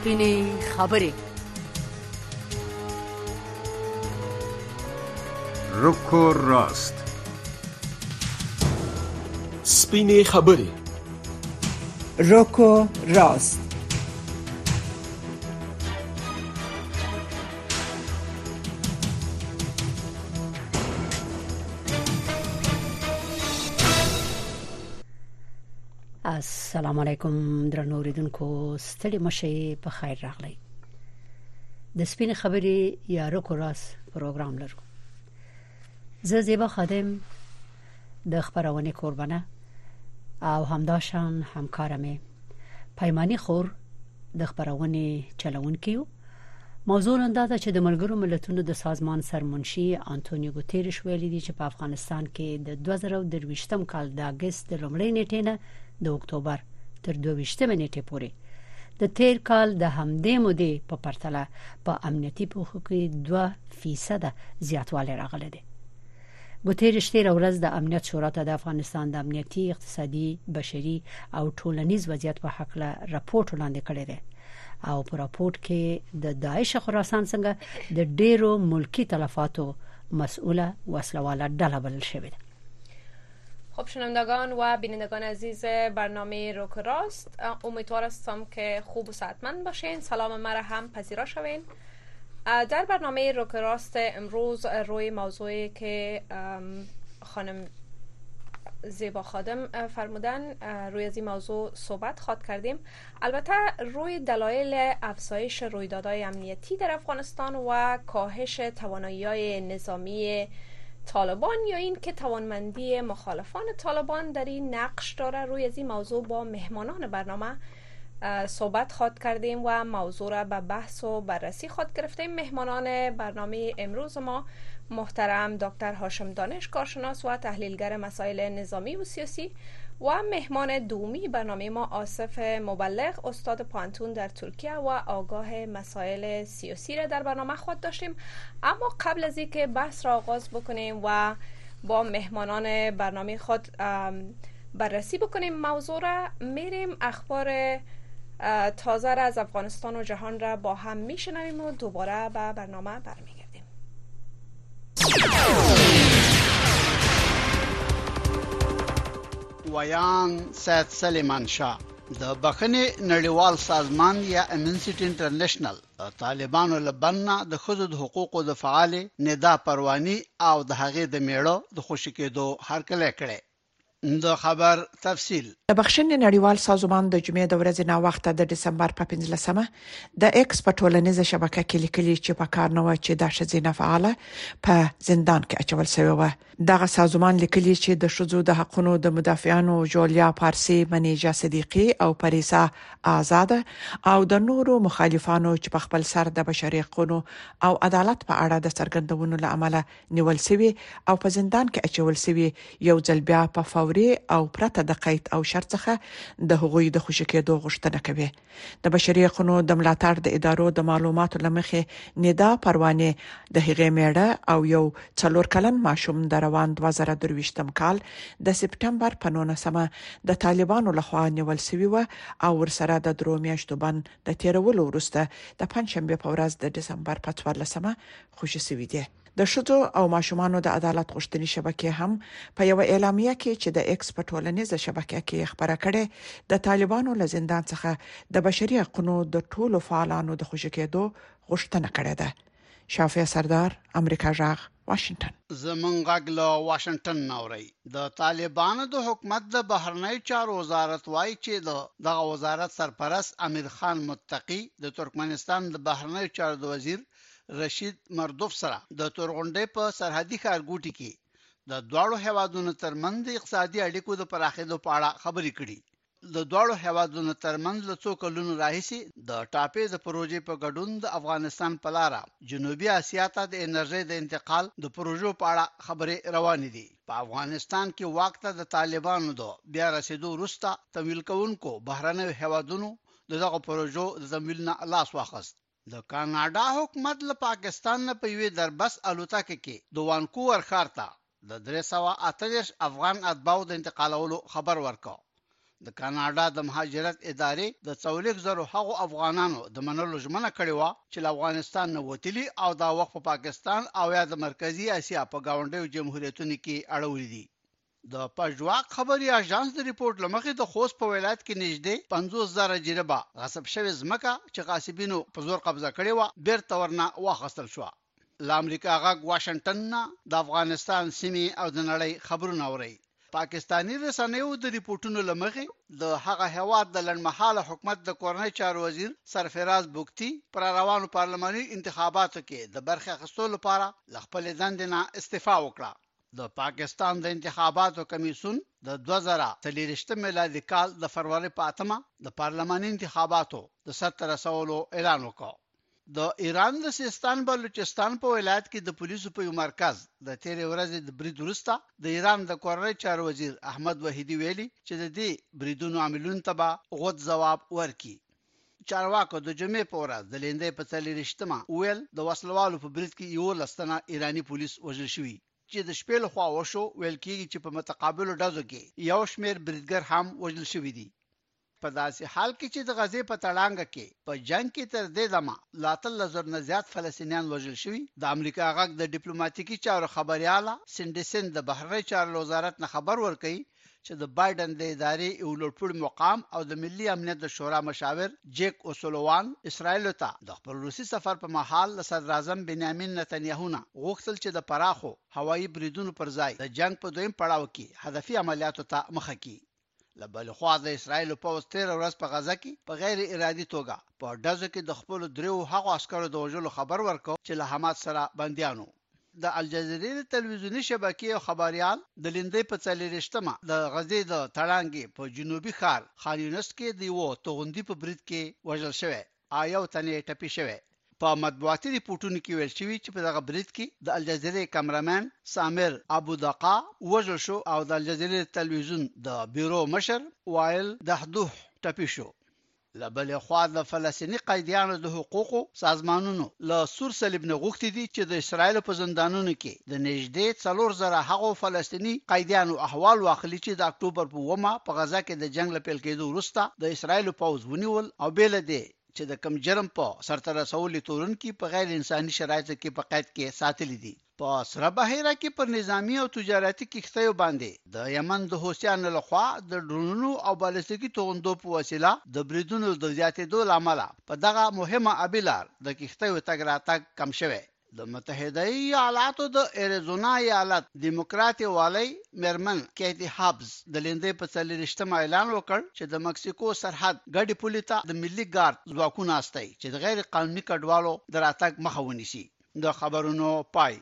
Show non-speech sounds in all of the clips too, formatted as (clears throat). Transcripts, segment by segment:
سپینې خبرې رکو راست. سپینې خبرې روکو راست. السلام علیکم درنو اوریدونکو ستړي مشه په خیر راغلی. د سپین خبرې یا رکو راس پروګرام لرو. زه زیبا خادم د خبرونه قربانه او همداشان همکارمه پیمانی خور د خبرونه چلون کیو موضوع نن دا چې د ملګرو ملتونو د سازمان سرمنشي انټونیو ګوتيريش ویلي دی چې په افغانستان کې د 2023م کال د اگست د لومړۍ نیټې نه د اکتوبر تر 22 نیټې پورې. د تیر کال د همدې مودې په پرتله په امنیتي پوښښ کې 2% زیاتوالی راغلی دی. ګوتيريش تیر ورځ د امنیت شورا ته د افغانستان د امنیتي اقتصادي بشري او ټولنیز وضعیت په حق له راپورټ وړاندې کړی دی. او په راپورټ کې د داعش خراسان څنګه د ډیرو ملکی تلفاتو مسئوله وسلواله ډله بلل شوې ده خب شنوندگان و بینندگان عزیز برنامه روک راست امیدوار هستم که خوب و صحتمند باشین. سلام مرا هم پذیرا شوین. در برنامه روک راست امروز روی موضوعی که خانم زیبا خادم فرمودن روی از این موضوع صحبت خواد کردیم. البته روی دلایل افزایش رویدادهای امنیتی در افغانستان و کاهش توانایی نظامی طالبان یا این که توانمندی مخالفان طالبان در این نقش داره. روی از این موضوع با مهمانان برنامه صحبت خواد کردیم و موضوع را به بحث و بررسی خواد گرفتیم. مهمانان برنامه امروز ما محترم دکتر هاشم دانش کارشناس و تحلیلگر مسائل نظامی و سیاسی و مهمان دومی برنامه ما آصف مبلغ استاد پانتون در ترکیه و آگاه مسائل سیاسی را در برنامه خود داشتیم. اما قبل از اینکه بحث را آغاز بکنیم و با مهمانان برنامه خود بررسی بکنیم موضوع را میریم. اخبار تازه را از افغانستان و جهان را با هم میشنویم و دوباره به برنامه برمیگردیم. ویان سید سلیمان شاه د بخنې نړیوال سازمان یا امنسټي انټرنیشنل طالبانو لبنه د خود د حقوقو د فعال ندا پروانی او د هغې د میړه د خوشی کېدو هرکله کړي د خبر تفصيل د بخښنې نړیوال سازمان د جمعې د ورځې نا وخت د دسمبر په 15مه د ایکس په ټولنیزه شبکه کې لیکلي چې په کار نه و چې د شذینه فعاله په زندان کې اچول شوی و دغه سازمان لیکلي چې د شذو د حقونو د مدافعانو جولیا پارسي منیجا صدیقي او پریسا آزاد او د نورو مخالفانو چې په خپل سر د بشري حقوقو او عدالت په اړه د څرګندونو لامل نیول شوی او په زندان کې اچول شوی یو ځل بیا په فوري او پرته د قید او شرط څخه د هغوی د خوشی کېدو غوښتنه کوي. د بشري حقوقو د ملاتړ د ادارو د معلوماتو لمخې ندا پروانه د هغې میړه او یو څلور کلن ماشوم د روان 2023م کال د سپټمبر په 19مه د طالبانو لخوا نیول شوی و او ورسره د درو میاشتو باندې د تیرولو وروسته د پنځشنبه په ورځ د دسمبر په 14مه خوشی شوی دی د ښځو او ماشومان د عدالت غوښتنې شبکې هم په یو اعلامیه کې چې د ایکس په ټولنیزه شبکې کې خبره کړې د طالبانو له زندان څخه د بشري حقوقو د ټولو فعالانو د خوشی کېدو غوښتنه کړې ده. شافع سردار امریکا جاغ واشنگټن زمون غږ له واشنگټن نوري د طالبانو د حکومت د بهرنی چارو وزارت وایي چې دغه وزارت سرپرست امیر خان متقی د ترکمنستان د بهرنی چارو وزیر رشید مردوف سره د تورغونډې په سرحدي ښارګوټي کې د دواړو هوادونو ترمنځ اقتصادي اړیکو د پراخېدو په اړه خبرې کړې. د دواړو هوادونو ترمنځ له څو کلونو راهیسي د ټاپې د پروژې په ګډون د افغانستان په لار جنوبي اسیا ته د انرژي د انتقال د پروژو په اړه خبرې روانې دي. په افغانستان کې وخت د طالبانو د بیا رسیدو وروسته تمویل کوونکو بهرنیو هوادونو دغه پروژو د زمویل نه لاس واخست د کاناډا حکومت له پاکستان نه په یوې دربس الوتکه کې د وانکوور ښار ته د 338 افغان اتباو د انتقالولو خبر ورکړ. د کاناډا د مهاجرت ادارې د څولک زرو هغو افغانانو د منلو ژمنه کړې و چې افغانستان نه وتلي او دا وخت په پاکستان او یا د مرکزی اسیا په گاونډیو جمهوریتونو کې اړولې دي د پژواک خبري اژانس د ریپورت له مخې د خوست په ولایت کې نږدې 50 زره جریبه غصب شوی ځمکه چې غاصبینو په زور قبضه کړې و بیرته ورنه واخستل شو د امریکا غږ واشنگټن نه د افغانستان سیمه او د نړۍ خبرونه اوري. پاکستانی رسنیو د ریپورتونو لمخې د هغه هواد د لړمحاله حکومت د کورنۍ چارو وزیر سرفراز بوکتی پر روانو پارلماني انتخاباتو کې د برخه اخیستلو لپاره ل خپل دندې نه استعفا وکړه د پاکستان د انتخاباتو کمیسیون د 2023 میلادي کال د فروری په اتمه د پارلماني انتخاباتو د 17 رسولو اعلان وکړ. د ایران د سیستان بلوچستان په ولایت کې د پولیسو په مرکز د تیرې ورځې د برید وروسته د ایران د کورنۍ چارو وزیر احمد وحیدی ویلي چې د دې بریدونو عاملون ته به غوډ جواب ورکړي. چارواکو د جمعې په ورځ د لیندې په څلې رښتما ویل د وسلوالو په برید کې یو لستنه ایرانی پولیس وژل شوی چې د شپې له خوا وشو ویل کېږي چې په متقابل ډزو کې یو شمیر بریدګر هم وژل شوی دي. په داسې حال کې چې د غزې په تړانګ کې په جنگ کې تر دې دمه لاتل لزر نه زیات فلسطینیان وژل شوی د امریکا غږ د ډیپلوماټیکي چارو خبرياله سندسن د بهرنی چارو وزارت نه خبر ورکړي چې د بایدن د ادارې یو لوړپوړ مقام او د ملي امنیت د شورا مشاور جیک اوسولوان اسرائیل ته د خپل روسي سفر په محل صدر اعظم بنیامین نتنیاهو نه غوښتل چې د پراخو هوایي بریدونو پر ځای د جنگ په دویم پړاو کې هدفي عملیاتو ته مخه کړي. لبل خو د اسرایل په وستر ورځ په غزا کې په غیر ارادي توګه په دزو کې د خپل دریو هغو عسکرو د وژلو خبر ورکو چې له حماس سره بنديانو د الجزیره تلویزیونی شبکې خبريال د لیندې په څلریشتمه د غزې د تړانګې په جنوبي ښار خان یونس کې دی وو توغندي په برید کې وژل شوی آیو تنې ټپي شوی. په مطبوعاتي ریپورتونو کې ویل شوی چې په دغه برید کې د الجزیره کیمرامن سامر ابو دقا وژل شو او د الجزیره تلویزیون د بیرو مشر وایل دحدوح ټپي شو لبل خوا د فلسطینی قیدیانو د حقوقو سازمانونو. له سور صلیب نه غوښتي دي چې د اسرایل په زندانونو کې د نږدې 3000 زره هغو فلسطینی قیدیانو احوال واخلي چې د اکتوبر په ومه په غزا کې د جنگ لپاره کېدو وروسته د اسرایل پوز ونیول او بیل دي چې د کم جرم په سرته رسولې تورن کې په غیر انساني شرایطو کې په قید کې ساتل دي په سره بهیره کې پر نظامی او تجارتي کښتیو باندې د یمن د حوثیانو لخوا د ډرونونو او بالستیکي توغندو په وسیله د بریدونو د زیاتېدو لامل په دغه مهمه ابیلار د کښتیو تګ راتګ کم شوه د متحده ایالاتو د اریزونا ایالت دیموکراتي والی مرمن کیتی هابز د لیندې په څلورشتمه اعلان وکړ چې د مکسیکو سرحد ګډي پولیسا د ملي ګارد ځواکونه استي چې د غیر قانوني کډوالو دراتګ مخه ونیسي. د خبرونو پای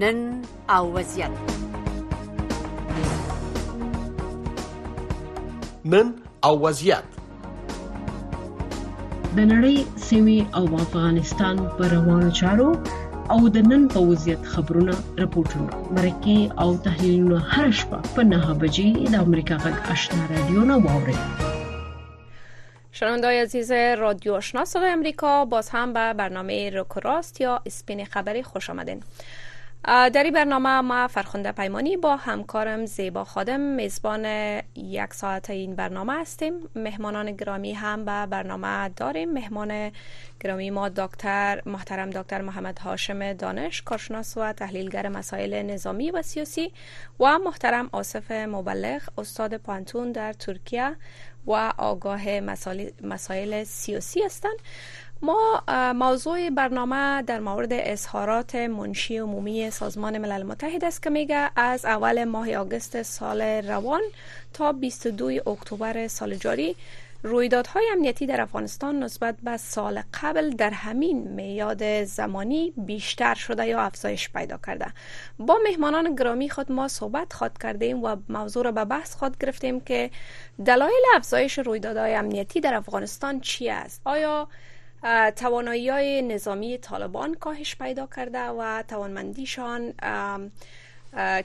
نن او وضعیت. نن او وضعیت. د نړۍ سیمې او افغانستان پر روانو چارو او د نن په وضعیت خبرونه راپورټونه مرکه او تحلیلونه هر شپه په 9 بجې د امریکا غږ آشنا رادیو نه واوري شنوندای عزیز رادیو آشنا صدای امریکا باز هم به برنامه روکراست یا اسپین خبری خوش آمدین در این برنامه ما فرخنده پیمانی با همکارم زیبا خادم. میزبان یک ساعت این برنامه هستیم. مهمانان گرامی هم به برنامه داریم. مهمان گرامی ما دکتر محترم دکتر محمد هاشم دانش کارشناس و تحلیلگر مسائل نظامی و سیاسی و محترم آصف مبلغ استاد پانتون در ترکیه و آگاه مسائل, سیاسی هستند. ما موضوع برنامه در مورد اظهارات منشی عمومی سازمان ملل متحد است که میگه از اول ماه آگوست سال روان تا 22 اکتبر سال جاری رویدادهای امنیتی در افغانستان نسبت به سال قبل در همین میاد زمانی بیشتر شده یا افزایش پیدا کرده. با مهمانان گرامی خود ما صحبت خواد کردیم و موضوع را به بحث خواد گرفتیم که دلایل افزایش رویدادهای امنیتی در افغانستان چی است؟ آیا توانایی های نظامی طالبان کاهش پیدا کرده و توانمندیشان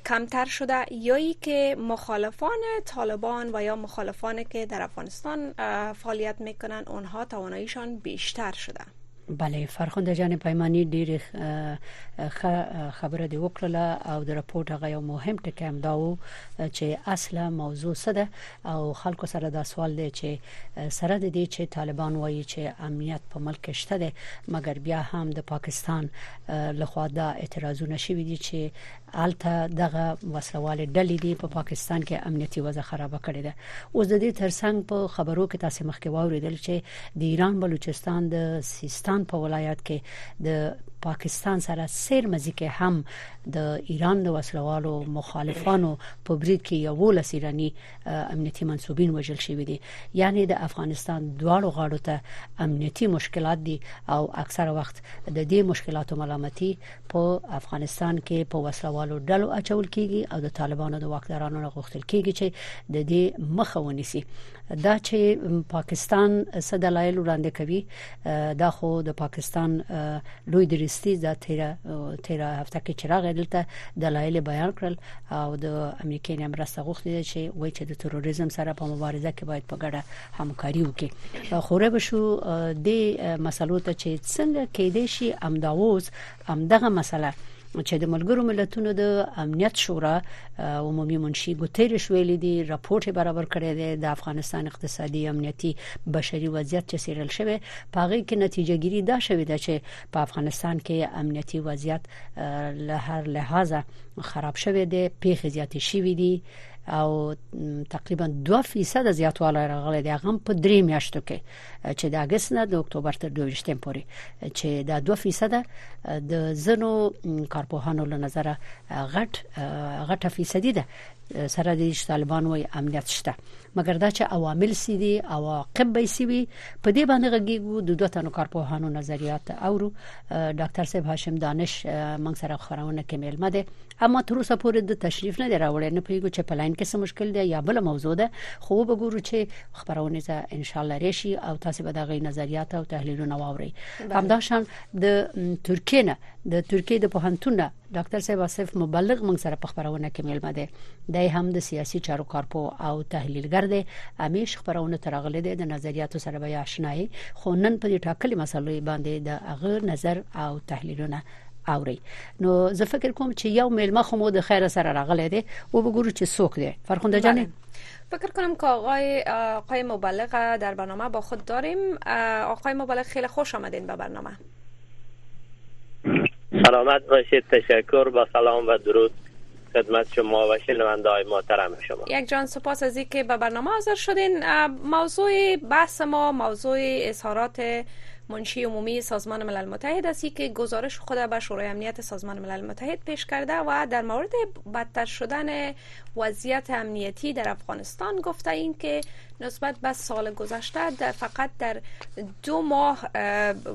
کمتر شده. یا که مخالفان طالبان و یا مخالفان که در افغانستان فعالیت می‌کنن اونها تواناییشان بیشتر شده. بله فرخنده جان پیمانی ډیر خبره دی وکړه او د رپورت هغه یو مهم ټکی هم دا و چې اصله موضوع څه ده او خلکو سره دا سوال دی چې سره د دې چې طالبان وایي چې امنیت په ملک شته ده مګر بیا هم د پاکستان لخوا دا اعتراضونه شوي دي چې الته دغه وسلواله ډلې دی په پا پاکستان کې امنیتي وضع خراب کړې ده. اوس د دې ترڅنګ په خبرو کې تاسو مخکې واوریدل چې د ایران بلوچستان د سیستان په ولایت کې د پاکستان سره سیر مزي کې هم د ایران د وسلوالو مخالفانو په برید کې یو لسیرانی امنیتي منسوبین وژل شوی دي. یعنی د افغانستان دواړو غاړو ته امنیتي مشکلات دي او اکثره وخت د دې مشکلاتو ملامتي په افغانستان کې په وسلوالو ډلو اچول کیږي او د طالبانو د واکدارانو غوښتل کیږي چې د دې مخه ونیسي دا چې پاکستان صدلایل وړاندې کوي دا خو د پاکستان لوی درستی د 13 13 هفته کې چراغ دلته دلایل بیان کړل او د امریکای نه مرسته غوښتي چې وایي چې د تروریزم سره په مبارزه کې باید په ګډه همکاري وکړي. خوره بشو د مسلو ته چې څنګه کېدې شي امداوز امدغه مسله چې د ملګرو ملتونو د امنیت شورا عمومي منشي ګوتيرش ویلي دي راپورټ برابر کړی دی د افغانستان اقتصادي امنیتي بشري وضعیت چې سیرل شوی. پاغي کې نتیجه ګیری دا شوې ده چې په افغانستان کې امنیتي وضعیت له هر لحاظه خراب شوی دی پیښې زیاتې شوې دي او تقریبا 2% زیاتوالی راغلی دی هغه په درې میاشتو کې چې د اگست نه د اکتوبر تر 22 پورې چې دا 2% د زنو کارپوهانو له نظر غټ غټه فیصدي ده سره د طالبان وای امنیت شته مګر دا چې عوامل سي دي او عواقب به سي وي په دې باندې غږیږو د دوه تنو کارپوهانو نظریات او ډاکټر صاحب هاشم دانش موږ سره خبرونه کې ملمه ده اما تر اوسه پورې د تشریف نه راوړل نه پیګو چې پلاین کې څه مشکل دی یا بل موضوع ده خو به ګورو چې خبرونه ته ان شاء الله راشي او تاسو به د غي نظریات او تحلیلونه واوري همداشان د ترکیه نه د ترکیه د پوهنتون ډاکټر صاحب اسف مبلغ موږ سره په خبرونه کې ملمه ده د هم د سیاسي چارو کارپو او تحلیلګر دی. امیش خبرونه ترغله ده د نظریاتو سره به آشنای خو نن په دې ټاکلي مسلې باندې د هغه نظر او تحلیلونه اوري نو زه فکر کوم چې یو میلمه خو مو د خیر سره راغلی دی. او وګورو چې څوک دی. فرخنده جان فکر کنم که آقای آقای مبلغ در برنامه با خود داریم. آقای مبلغ خیلی خوش آمدین به برنامه سلامت باشید تشکر با سلام و درود خدمت شما و شنونده های محترم شما. یک جان سپاس از اینکه به برنامه حاضر شدین. موضوع بحث ما موضوع اظهارات منشی عمومی سازمان ملل متحد است که گزارش خود به شورای امنیت سازمان ملل متحد پیش کرده و در مورد بدتر شدن وضعیت امنیتی در افغانستان گفته این که نسبت به سال گذشته در فقط در دو ماه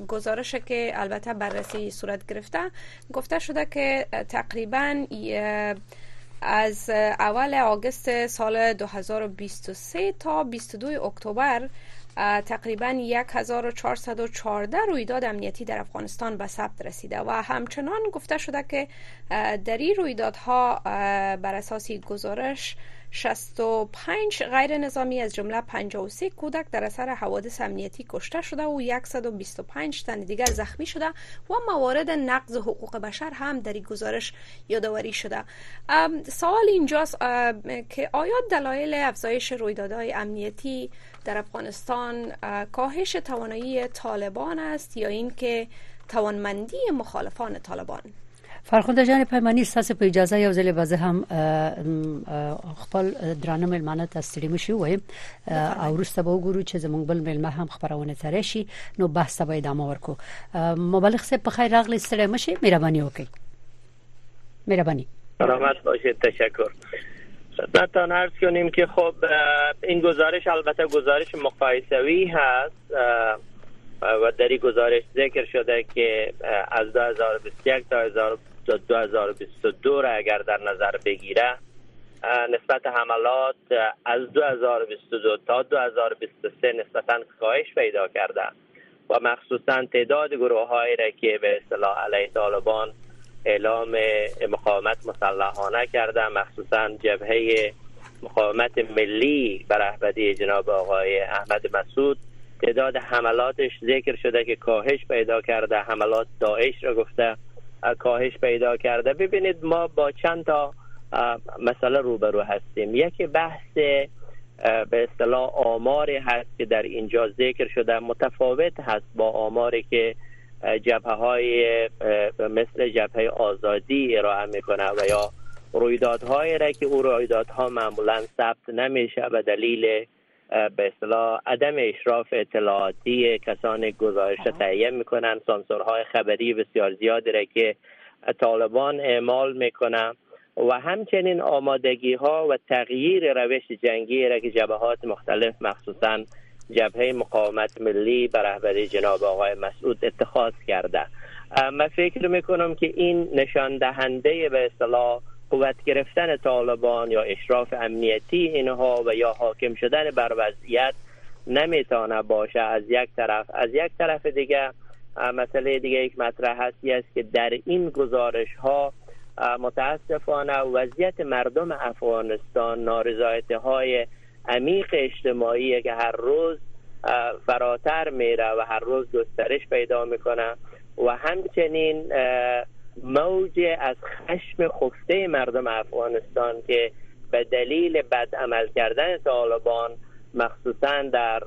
گزارش که البته بررسی صورت گرفته گفته شده که تقریبا از اول آگست سال 2023 تا 22 اکتبر تقریبا 1414 رویداد امنیتی در افغانستان به ثبت رسیده و همچنان گفته شده که در این رویدادها بر اساس گزارش 65 غیر نظامی از جمله 53 کودک در اثر حوادث امنیتی کشته شده و 125 تن دیگر زخمی شده و موارد نقض حقوق بشر هم در این گزارش یادآوری شده. سوال اینجاست که آیا دلایل افزایش رویدادهای امنیتی در افغانستان کاهش توانایی طالبان است یا اینکه توانمندی مخالفان طالبان. فرخنده جان پیمانی ستاسو په اجازه یو ځل به هم خپل درانه ملمانه ته ستړي مشي وایم او وروسته به وګورو چې زمونږ بل ملمه هم خبرونه ترې شي نو بحث به ادامه ورکو. مبلغ صاحب په خیر راغلی ستړي مشي مهرباني وکړئ مهرباني سلامت باشید. تشکر خدمتتان عرض کنیم که خب این گزارش البته گزارش مقایسوی هست و در این گزارش ذکر شده که از 2021 تا 2022 را اگر در نظر بگیره نسبت حملات از 2022 تا 2023 نسبتا کاهش پیدا کرده. و مخصوصا تعداد گروه هایی را که به اصطلاح علیه طالبان اعلام مقاومت مسلحانه کرده مخصوصا جبهه مقاومت ملی بر رهبری جناب آقای احمد مسعود. تعداد حملاتش ذکر شده که کاهش پیدا کرده. حملات داعش را گفته کاهش پیدا کرده. ببینید ما با چند تا مسئله روبرو هستیم. یکی بحث به اصطلاح آماری هست که در اینجا ذکر شده. متفاوت هست با آماری که جبهه های مثل جبهه آزادی ارائه می‌کنه و یا رویدادهایی را که او رویدادها معمولا ثبت نمیشه به دلیل به اصطلاح عدم اشراف اطلاعاتی کسان گزارش تهیه می‌کنن. سانسورهای خبری بسیار زیادی را که طالبان اعمال می‌کنن و همچنین آمادگی ها و تغییر روش جنگی را که جبهات مختلف مخصوصا جبهه مقاومت ملی بر رهبری جناب آقای مسعود اتخاذ کرده. من فکر می‌کنم که این نشان دهنده به اصطلاح قوت گرفتن طالبان یا اشراف امنیتی اینها و یا حاکم شدن بر وضعیت نمی‌تونه باشه. از یک طرف از یک طرف دیگه مسئله دیگه یک مطرح هستی است که در این گزارش ها متاسفانه وضعیت مردم افغانستان نارضایتی های عمیق اجتماعی که هر روز فراتر میره و هر روز گسترش پیدا می‌کنه. و همچنین موج از خشم خفته مردم افغانستان که به دلیل بد عمل کردن طالبان مخصوصا در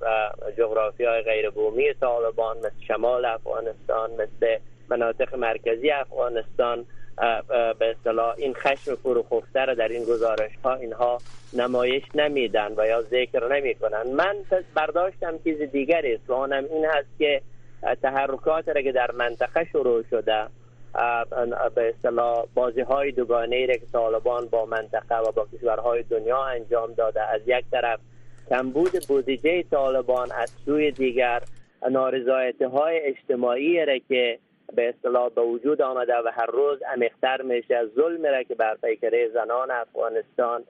جغرافی های غیر بومی طالبان مثل شمال افغانستان مثل مناطق مرکزی افغانستان به اصطلاح این خشم فروخفته را در این گزارش ها اینها نمایش نمیدن و یا ذکر نمی کنن من برداشتم چیز دیگری. است و آنم این هست که تحرکات را که در منطقه شروع شده به اصطلاح بازی های دوگانه را که طالبان با منطقه و با کشورهای دنیا انجام داده از یک طرف کمبود بودجه طالبان از سوی دیگر نارضایتی های اجتماعی را که به اصطلاح به وجود آمده و هر روز عمیقتر میشه. ظلم را که بر پیکره زنان افغانستان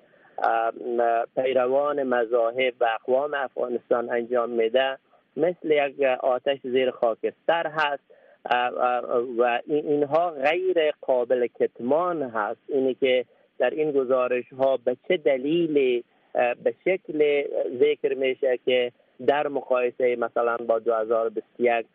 پیروان مذاهب و اقوام افغانستان انجام میده مثل یک آتش زیر خاکستر هست. و اینها غیر قابل کتمان هست. اینی که در این گزارش ها به چه دلیل به شکل ذکر میشه که در مقایسه مثلا با 2021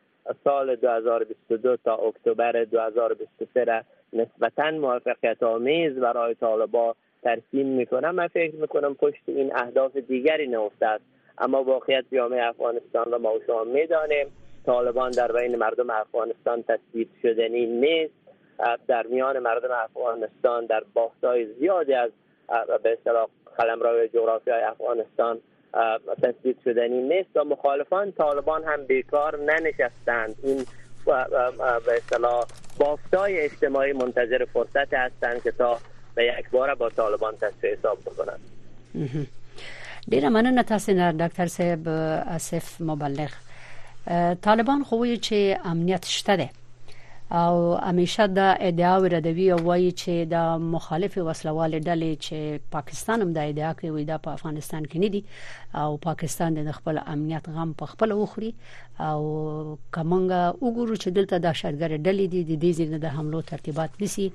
سال 2022 تا اکتبر 2023 را نسبتا موفقیت آمیز برای طالبا ترسیم می‌کنم. من فکر می‌کنم پشت این اهداف دیگری نفته است اما واقعیت جامعه افغانستان را ما شما می‌دانیم. طالبان در بین مردم افغانستان تثبیت شدنی نیست. در میان مردم افغانستان در باختای زیادی از به اصطلاح قلمرو جغرافی افغانستان تثبیت شدنی نیست و مخالفان طالبان هم بیکار ننشستند. این به اصطلاح بافتای اجتماعی منتظر فرصت هستند که تا به یک بار با طالبان تصفیه حساب بکنند. ډیره مننه تاسو نه ډاکټر صاحب اسف مبلغ. طالبان خو چې امنیت شته ده او همیشه د ادعا وردوی او وایي چې د مخالف وسلوال ډلې چې پاکستان هم د ادعا کوي د په افغانستان کې نه دي. او پاکستان د خپل امنیت غم په خپل وخوري. او کومنګ وګورو چې دلته د شرګر ډلې دي د دې ځینې د حملو ترتیبات نسی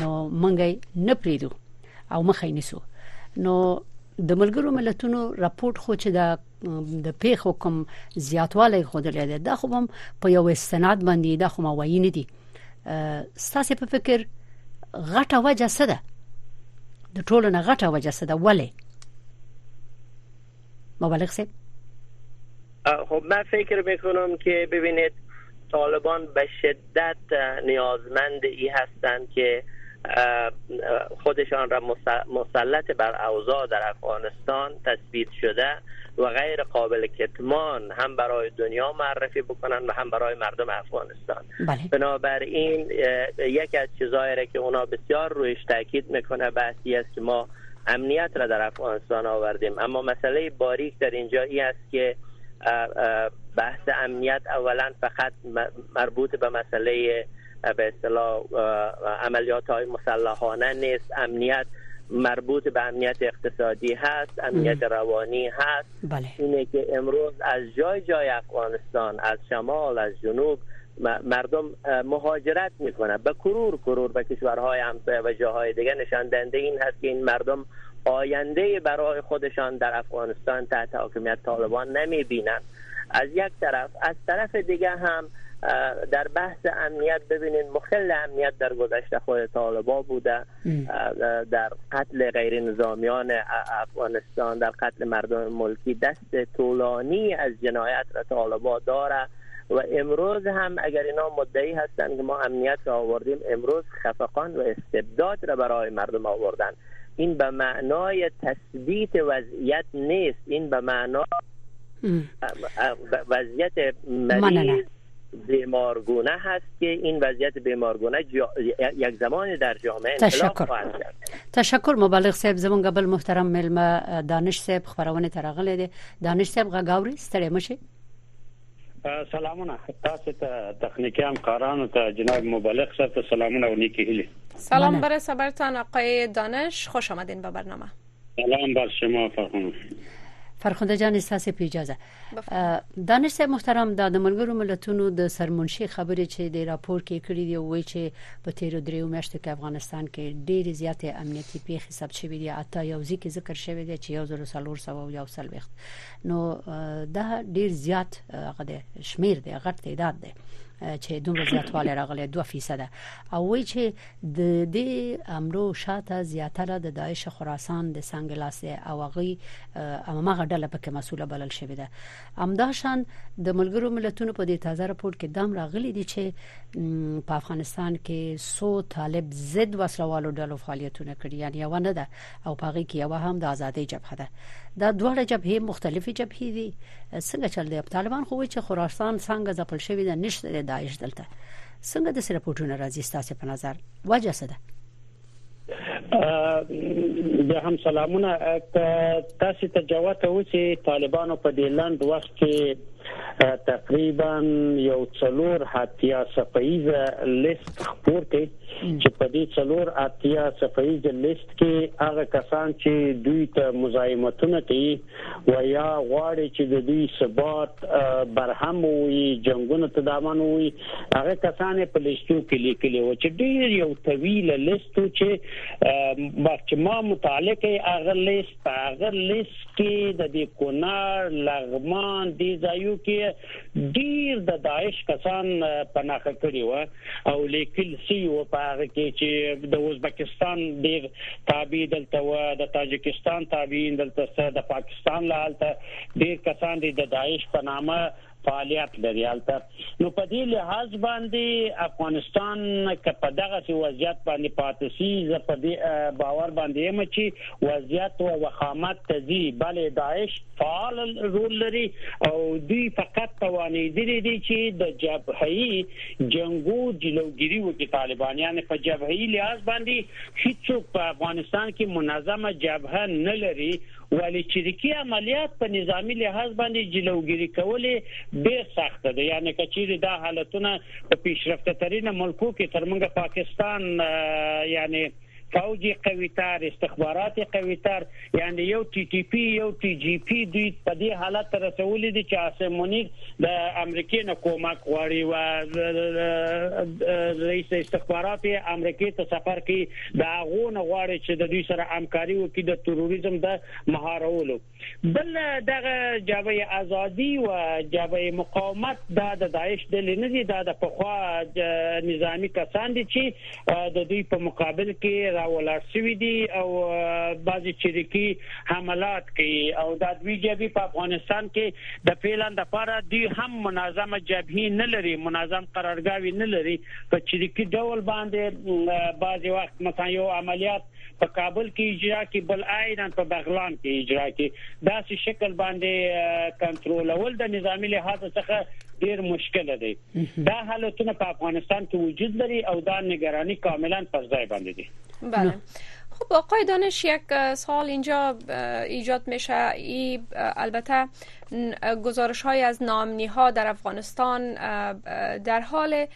نو منګي نه پریدو او مخې نسو نو د ملګرو ملتونو راپورټ خو چې د د پیښو کوم زیاتوالی خوده ده دا خو هم په یو استناد باندې دا خو ما وایي نه دي. ستاسو په فکر غټه وجه څه ده؟ د ټولو نه غټه وجه څه ده؟ ولې؟ مبالغ سه خب من فکر میکنم که ببینید طالبان به شدت نیازمند ای هستند که خودشان را مسلط بر اوضاع در افغانستان تثبیت شده و غیر قابل کتمان هم برای دنیا معرفی بکنن و هم برای مردم افغانستان بله. بنابراین یکی از چیزهایی که اونا بسیار رویش تاکید می‌کنه بحثی است که ما امنیت را در افغانستان آوردیم اما مسئله باریک در اینجا ای است که بحث امنیت اولا فقط مربوط به مسئله به اصطلاح عملیات های مسلحانه نیست. امنیت مربوط به امنیت اقتصادی هست امنیت روانی هست. بله. اینه که امروز از جای جای افغانستان از شمال از جنوب مردم مهاجرت می‌کنن. به کرور کرور به کشورهای همسایه و جاهای دیگه. نشان دهنده این هست که این مردم آینده برای خودشان در افغانستان تحت حاکمیت طالبان نمی بینن از یک طرف از طرف دیگه هم در بحث امنیت ببینید مخل امنیت در گذشته خود طالبا بوده. در قتل غیر نظامیان افغانستان در قتل مردم ملکی دست طولانی از جنایت را طالبا داره. و امروز هم اگر اینا مدعی هستند که ما امنیت را آوردیم امروز خفقان و استبداد را برای مردم آوردن. این به معنای تثبیت وضعیت نیست. این به معنای وضعیت مریض بیمارگونه هست که این وضعیت بیمارگونه یک زمان در جامعه تشکر. تشکر. مبالغ صاحب زمون قبل محترم ملما دانش صاحب خبرونه ترغله دي. دانش صاحب غاوري ستړي مشي سلامونه. تاسو ته تخنیکی همکارانو ته جناب مبالغ صاحب ته سلامونه و نیکی هیلی سلام برسه برتان آقای دانش خوش آمدین به برنامه. سلام بر شما فرخونه فرخنده جان استاسه په اجازه. دانش محترم د ملګرو ملتونو د سرمنشي خبرې چې د راپور کې کړی دی وایي چې په تیر دریو میاشتو کې افغانستان کې ډېر زیاتې امنیتي پیښې ثبت شوې دي. اته یو ځکه ذکر شوی دی چې یو زر سلور سو یو سل وخت نو دا ډېر زیات غده شمیر دی غټ تعداد دی چې دومره زیاتوالی راغلی 2% او وی چې د دې امرو شاته زیاتره د داعش خراسان د سنگلاس او غي امامه ډله پکې مسوله بلل شوې ده. امداشان د ملګرو ملتونو په دې تازه راپور کې دام راغلي دي چې په افغانستان کې سو طالب ضد وسلوالو ډلو فعالیتونه کړي یعنی یو نه ده او پاره کې یو هم د ازادي جبهه ده دا دوه جبهې مختلفې جبهې دي. څنګه چل دی طالبان خو چې خراسان څنګه ځپل شوی ده نشته داعش دلته. څنګه د سرپورټونو راځي ستاسو په نظر؟ وجه څه ده؟ د هم سلامونه. تاسو ته جواب ته و چې طالبانو په دې لاند وخت کې تقریبا یو څلور هاتیا صفایزه لیست خپور کړي چې په دې څلور اتیا صفایزه لیست کې هغه کسان چې دوی ته مزاحمتونه کوي و یا غواړي چې د دوی ثبات برهم وي جنگونه تدامان وي هغه کسان په لیستو کې لیکلي و چې ډیر یو طویل لیست چې چې ما متعلق هغه لیست هغه لیست کې د دې کونار لغمان دي ځایو کې ډیر د داعش کسان پناخه کړی و او لیکل سی و په هغه کې چې د ازبکستان ډیر تابع دلته و د تاجکستان تابعین دلته د پاکستان له حالت ډیر کسان د داعش په نامه فعالیت لري. البته نو په دې لحاظ باندې افغانستان ک په دغه وضعیت باندې پاتې سي ز په دې باور باندې یم چې وضعیت او وخامت تزي بلې داعش فعال رول لري او دوی فقط توانیدلي دي چې د جبهي جنگو جلوګيري وکړي طالبانيان په جبهي لحاظ باندې هیڅ په افغانستان کې منظمه جبهه نه لري ولی چریکي عملیات په نظامی لحاظ باندې جلوګيري کولې ډېر سخت ده. یعنی کچېری دا حالتونه په پیشرفته ترين ملکو کې ترمنګ پاکستان یعنی فوجي قوي تر استخباراتي قوي تر. یعنی یو ټي ټي پی یو ټي جي پی دوی په دې حالت رسولې دي چې عاصم منیر د امریکای نه کومک غواړي و رئیس استخباراتي امریکای ته سفر کوي دا غونه غواړي چې د دوی سره همکاري وکړي د تروریزم د مهارولو. بل دغه جبهه ازادي او جبهه مقاومت دا د داعش د لنی دا د پخوا نظامی کسان دي چې د دوی په مقابل کې ولاړ شوی دي او بعضی چریکي حملات کوي. او د دوی جبهه په افغانستان کې د پیلان د لپاره دی هم منظمه جبهه نه لري منظم قرارګاوي نه لري. په چریکي ډول باندې بعضی وخت مثلا یو عملیات په کابل کې اجرا کې بل عین په بغلان کې اجرا کې. داسې شکل باندې کنټرول د نظامی لحاظ څخه ډیر مشکل دی. دا حالتونه په افغانستان کې وجود لري او دا نگرانی کاملا پر ځای باندې دي. بله. خب آقای دانش یک سال اینجا ایجاد میشه. ای البته گزارش های از نامنی ها در افغانستان در حال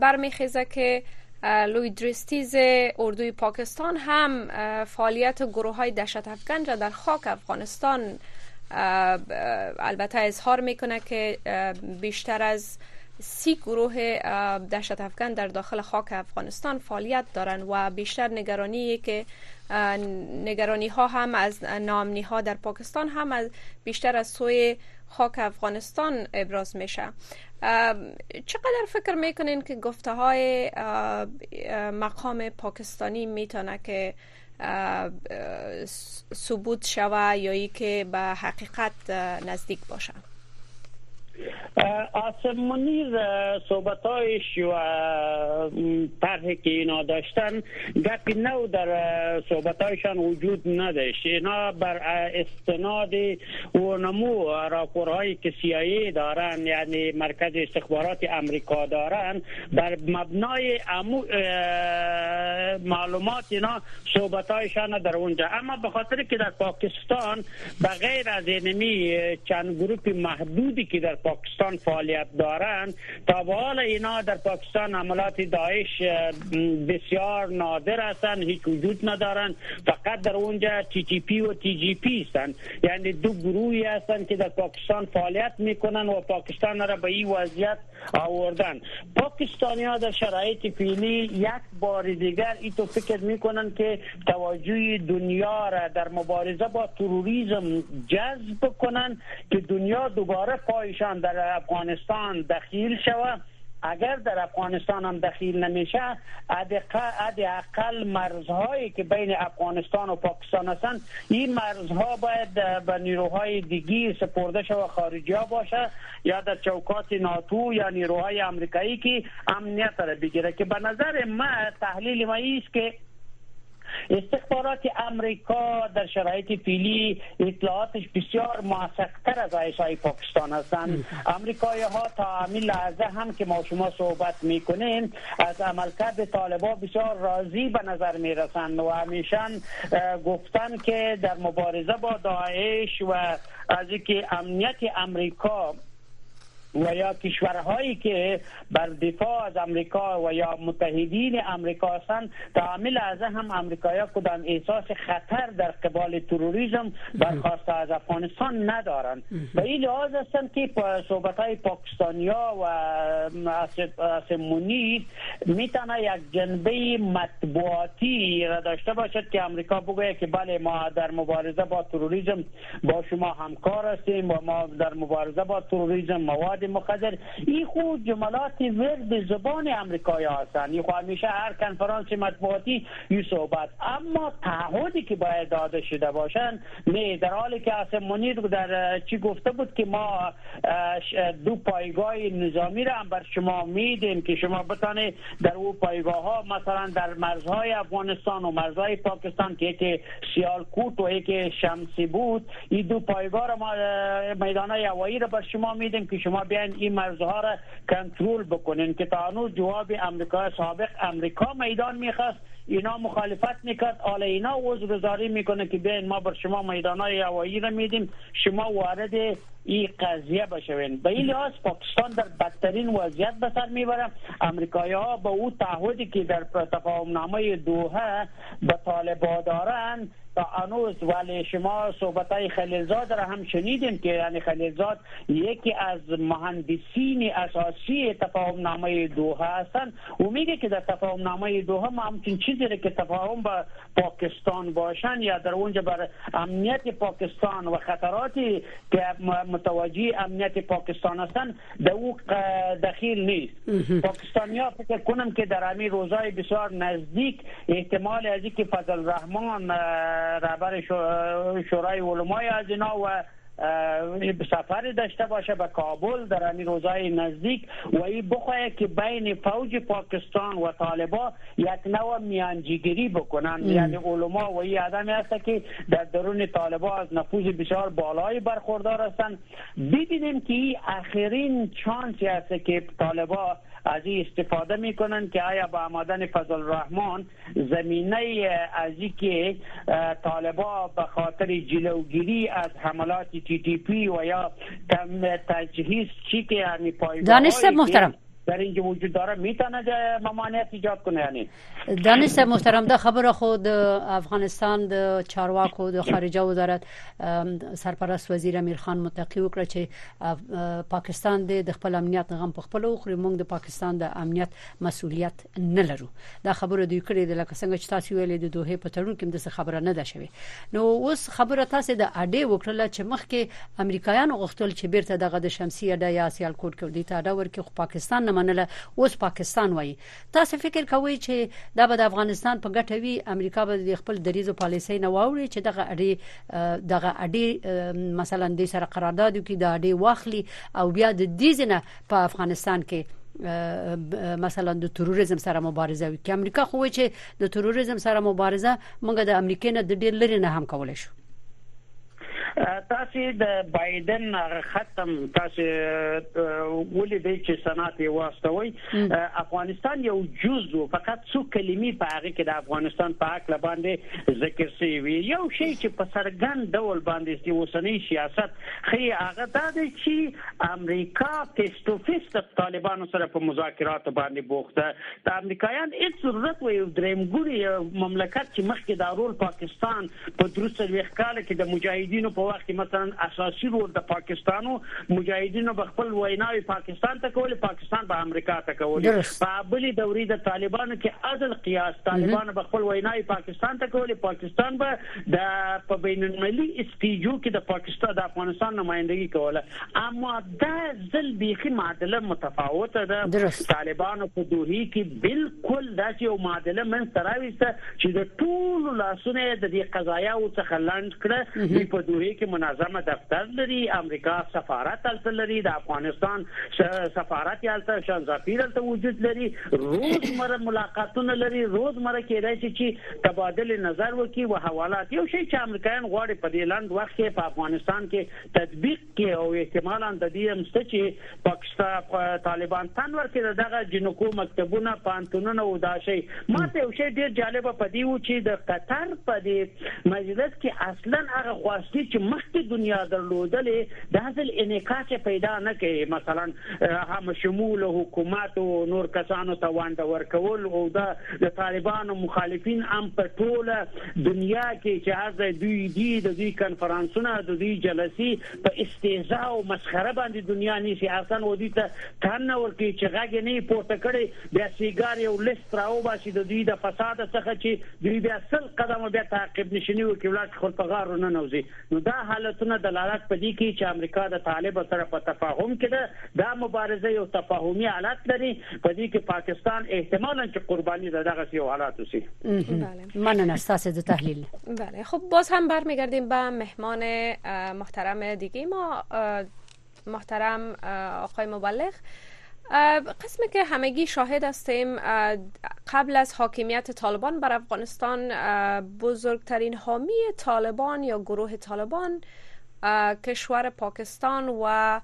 برمیخیزه که لوی درستیز اردوی پاکستان هم فعالیت گروه های دشت افغان را در خاک افغانستان البته اظهار می‌کنه که بیشتر از سی گروه دشت افغان در داخل خاک افغانستان فعالیت دارند و بیشتر نگرانی که نگرانی ها هم از نامنی ها در پاکستان هم از بیشتر از سوی خاک افغانستان ابراز میشه. چقدر فکر می‌کنین که گفته های مقام پاکستانی می‌تونه که ثبوت شوه یا ای که به حقیقت نزدیک باشه؟ آسم منیر صحبتایش و طرحی که اینا داشتن گپی نو در صحبتایشان وجود نداشت. اینا بر استناد و نمو راپورهایی که سیایی دارن یعنی مرکز استخبارات امریکا دارن بر مبنای امو معلومات اینا صحبتایشان در اونجا. اما به خاطر که در پاکستان بغیر از اینمی چند گروپ محدودی که در پاکستان فعالیت دارند. تا به حال اینا در پاکستان عملات داعش بسیار نادر هستند هیچ وجود ندارند. فقط در اونجا تی تی پی و تی جی پی هستند. یعنی دو گروهی هستند که در پاکستان فعالیت می‌کنن و پاکستان را به این وضعیت آوردن. پاکستانی ها در شرایط فعلی یک بار دیگر ای تو فکر می‌کنن که توجه دنیا را در مبارزه با تروریسم جذب کنن که دنیا دوباره پایشان در افغانستان دخیل شود اگر در افغانستان هم دخیل نمیشه اقل مرزهایی که بین افغانستان و پاکستان هستند این مرزها باید به نیروهای دیگی سپرده شود خارجی ها باشه یا در چوکات ناتو یا نیروهای امریکایی که امنیت را بگیره. که به نظر من تحلیل ما است که استخبارات امریکا در شرایط فیلی اطلاعاتش بسیار موثقتر از های پاکستان هستند. امریکایی ها تا همین لحظه هم که ما شما صحبت می‌کنیم از عملکرد طالبا بسیار راضی به نظر می‌رسند و همیشن گفتن که در مبارزه با داعش و از اینکه امنیت امریکا و یا کشورهایی که بر دفاع از امریکا و یا متحدین امریکا هستند تعامل از هم امریکایی کدام احساس خطر در قبال تروریسم برخواسته از افغانستان ندارند. و این لحاظ هستند که صحبت های پاکستانیا و اسمونی می‌تونه یک جنبه مطبوعاتی را داشته باشد که امریکا بگوید که بله ما در مبارزه با تروریسم با شما همکار هستیم و ما در مبارزه با تروریسم مواد مواد مخدر این خود جملات ورد زبان امریکایی هستند این همیشه هر کنفرانس مطبوعاتی این صحبت. اما تعهدی که باید داده شده باشند نه در حالی که اصلا منیر در چی گفته بود که ما دو پایگاه نظامی را هم بر شما میدیم که شما بتانه در او پایگاه ها مثلا در مرزهای افغانستان و مرزهای پاکستان که یکی سیالکوت و یکی شمسی بود این دو پایگاه را ما میدان هوایی را بر شما میدیم که شما بیاین این مرزها را کنترل بکنین که تا هنوز جواب امریکا سابق امریکا میدان می‌خواست اینا مخالفت می‌کرد. حالا اینا عذرگذاری می‌کنه که بیاین ما بر شما میدان های هوایی را میدیم شما وارد این قضیه بشوین. به این لحاظ پاکستان در بدترین وضعیت به سر می‌بره. امریکایی ها به او تعهدی که در تفاهم نامه دوحه به طالبا دارند تا انوز ولی شما صحبت های خلیلزاد را هم شنیدیم که یعنی خلیلزاد یکی از مهندسین اساسی تفاهم نامه دوحه هستند او میگه که در تفاهم نامه دوحه ما همچین چیزی را که تفاهم با پاکستان باشن یا در اونجا بر امنیت پاکستان و خطراتی که متوجه امنیت پاکستان هستند در او دخیل نیست. پاکستانی ها فکر کنم که در همین روزهای بسیار نزدیک احتمال از که فضل رحمان رهبر شورای علمای از اینا و سفر داشته باشه به کابل در همین روزهای نزدیک و این بخواهد که بین فوج پاکستان و طالبا یک نوع میانجیگری بکنن. یعنی علما و این آدمی هست که در درون طالبا از نفوذ بسیار بالایی برخوردار هستند ببینیم که این آخرین چانسی هست که طالبا از این استفاده می‌کنن که آیا با آمدن فضل الرحمن زمینه از که طالبا به خاطر جلوگیری از حملات تی تی پی و یا تجهیز چی که یعنی دانش محترم. در اینجا وجود داره میتونه ممانعت ایجاد کنه یعنی. دانش محترم دا خبر خود افغانستان د چارواکو د خارجه وزارت سرپرست وزیر امیر خان متقی وکړه چې پاکستان د خپل امنیت غم په خپل خوري موږ د پاکستان د امنیت مسولیت نه لرو. دا خبره دوی کړې د لکه څنګه چې تاسو ویلې د دوه په تړون کې د خبره نه ده شوی نو اوس خبره تاسو د اډې وکړه چې مخکې امریکایانو غوښتل چې بیرته دغه د شمسي اډه یا سیال کوټ کې د تا دا ورکه پاکستان نه منله. اوس پاکستان وایي. تاسو فکر کوئ چې دا به د افغانستان په ګټه وي؟ امریکا به د خپل دریزو پالیسۍ نه واوري چې دغه اډې دغه اډې مثلا د سره قرارداد کې د اډې واخلي او بیا د دې ځنه په افغانستان کې مثلا د تروریزم سره مبارزه وکړي. امریکا خو چې د تروریزم سره مبارزه موږ د امریکای نه د ډیر لري نه هم کولای شو (laughs) تاسو د بایدن ختم تاسو ولې د چې سنات واستوي. افغانستان یو جزء فقط څو کلمې په هغه کې د افغانستان په حق باندې ذکر شوی یو شی چې په سرګن ډول باندې چې وسنی سیاست خي هغه د چې امریکا فیس ټو فیس د طالبانو سره په مذاکرات باندې بوخته د امریکایان هیڅ ضرورت وي درېمګوري مملکت چې مخکې د رول پاکستان په دروسه ویخ کال کې د مجاهدینو په وخت کې مثلا اساسي رول د پاکستانو مجاهدینو په خپل ویناوي پاکستان ته کول پاکستان په امریکا ته کول په بلې دوري د طالبانو کې عدل قیاس. طالبانو په خپل ویناوي پاکستان ته کول پاکستان به د په بین المللي استیجو کې د پاکستان د افغانستان نمائندګي کوله. اما دا ځل بيخي معادله متفاوته ده. طالبانو په دوحي کې بالکل داسې یو معادله من سراويسته چې د ټول لاسونه د دې قضایا او څخه لاند کړه. په دوحي کې منظمه دفتر لري امریکا سفارت تل لري د افغانستان سفارت یالته شان ظفیر ته وجود لري. روزمره ملاقاتونه لري روزمره کېدای چې تبادله نظر وکي او حوالات یو شی چې امریکایان غواړي په دې لاند وخت کې په افغانستان کې تطبیق کې او احتمالاً د دې مست چې پاکستان طالبان تن ورکړي دغه جنکو مکتبونه پانتونونه او دا شی. ماته یو شی ډیر جالب په دی و چې د قطر په دې مجلس کې اصلا هغه خواستی چې مخکې دنیا درلودلې د حاصل انعکاس پیدا نه کوي. مثلا هم شمول حکومت او نور کسانو ته وانده ورکول او د طالبانو مخالفین هم په ټوله دنیا کې چې از دوی دی د دوی کنفرانسونه د دوی جلسې په استهزاء او مسخره باندې دنیا نشي اصلا ودی ته تن ورکی چې غاګ نه پورته کړي بیا سیګار یو لیست راو باسي د دوی د فساد څخه چې دوی بیا سل قدمه بیا تعقیب نشنی وکړي ولات خپل غارو نه نوځي نو دا حالتونه دلالت پدې کوي چې امریکا د طالب سره په تفاهم کې ده دا مبارزه یو تفاهمي حالت لري. پدې کې پاکستان احتمالاً چې قرباني دغه یو حالات وسی از تاسو تحلیل. بله. خب باز هم برمیگردیم به مهمان محترم دیگه. ما محترم آقای مبلغ قسمی که همگی شاهد هستیم قبل از حاکمیت طالبان بر افغانستان بزرگترین حامی طالبان یا گروه طالبان کشور پاکستان و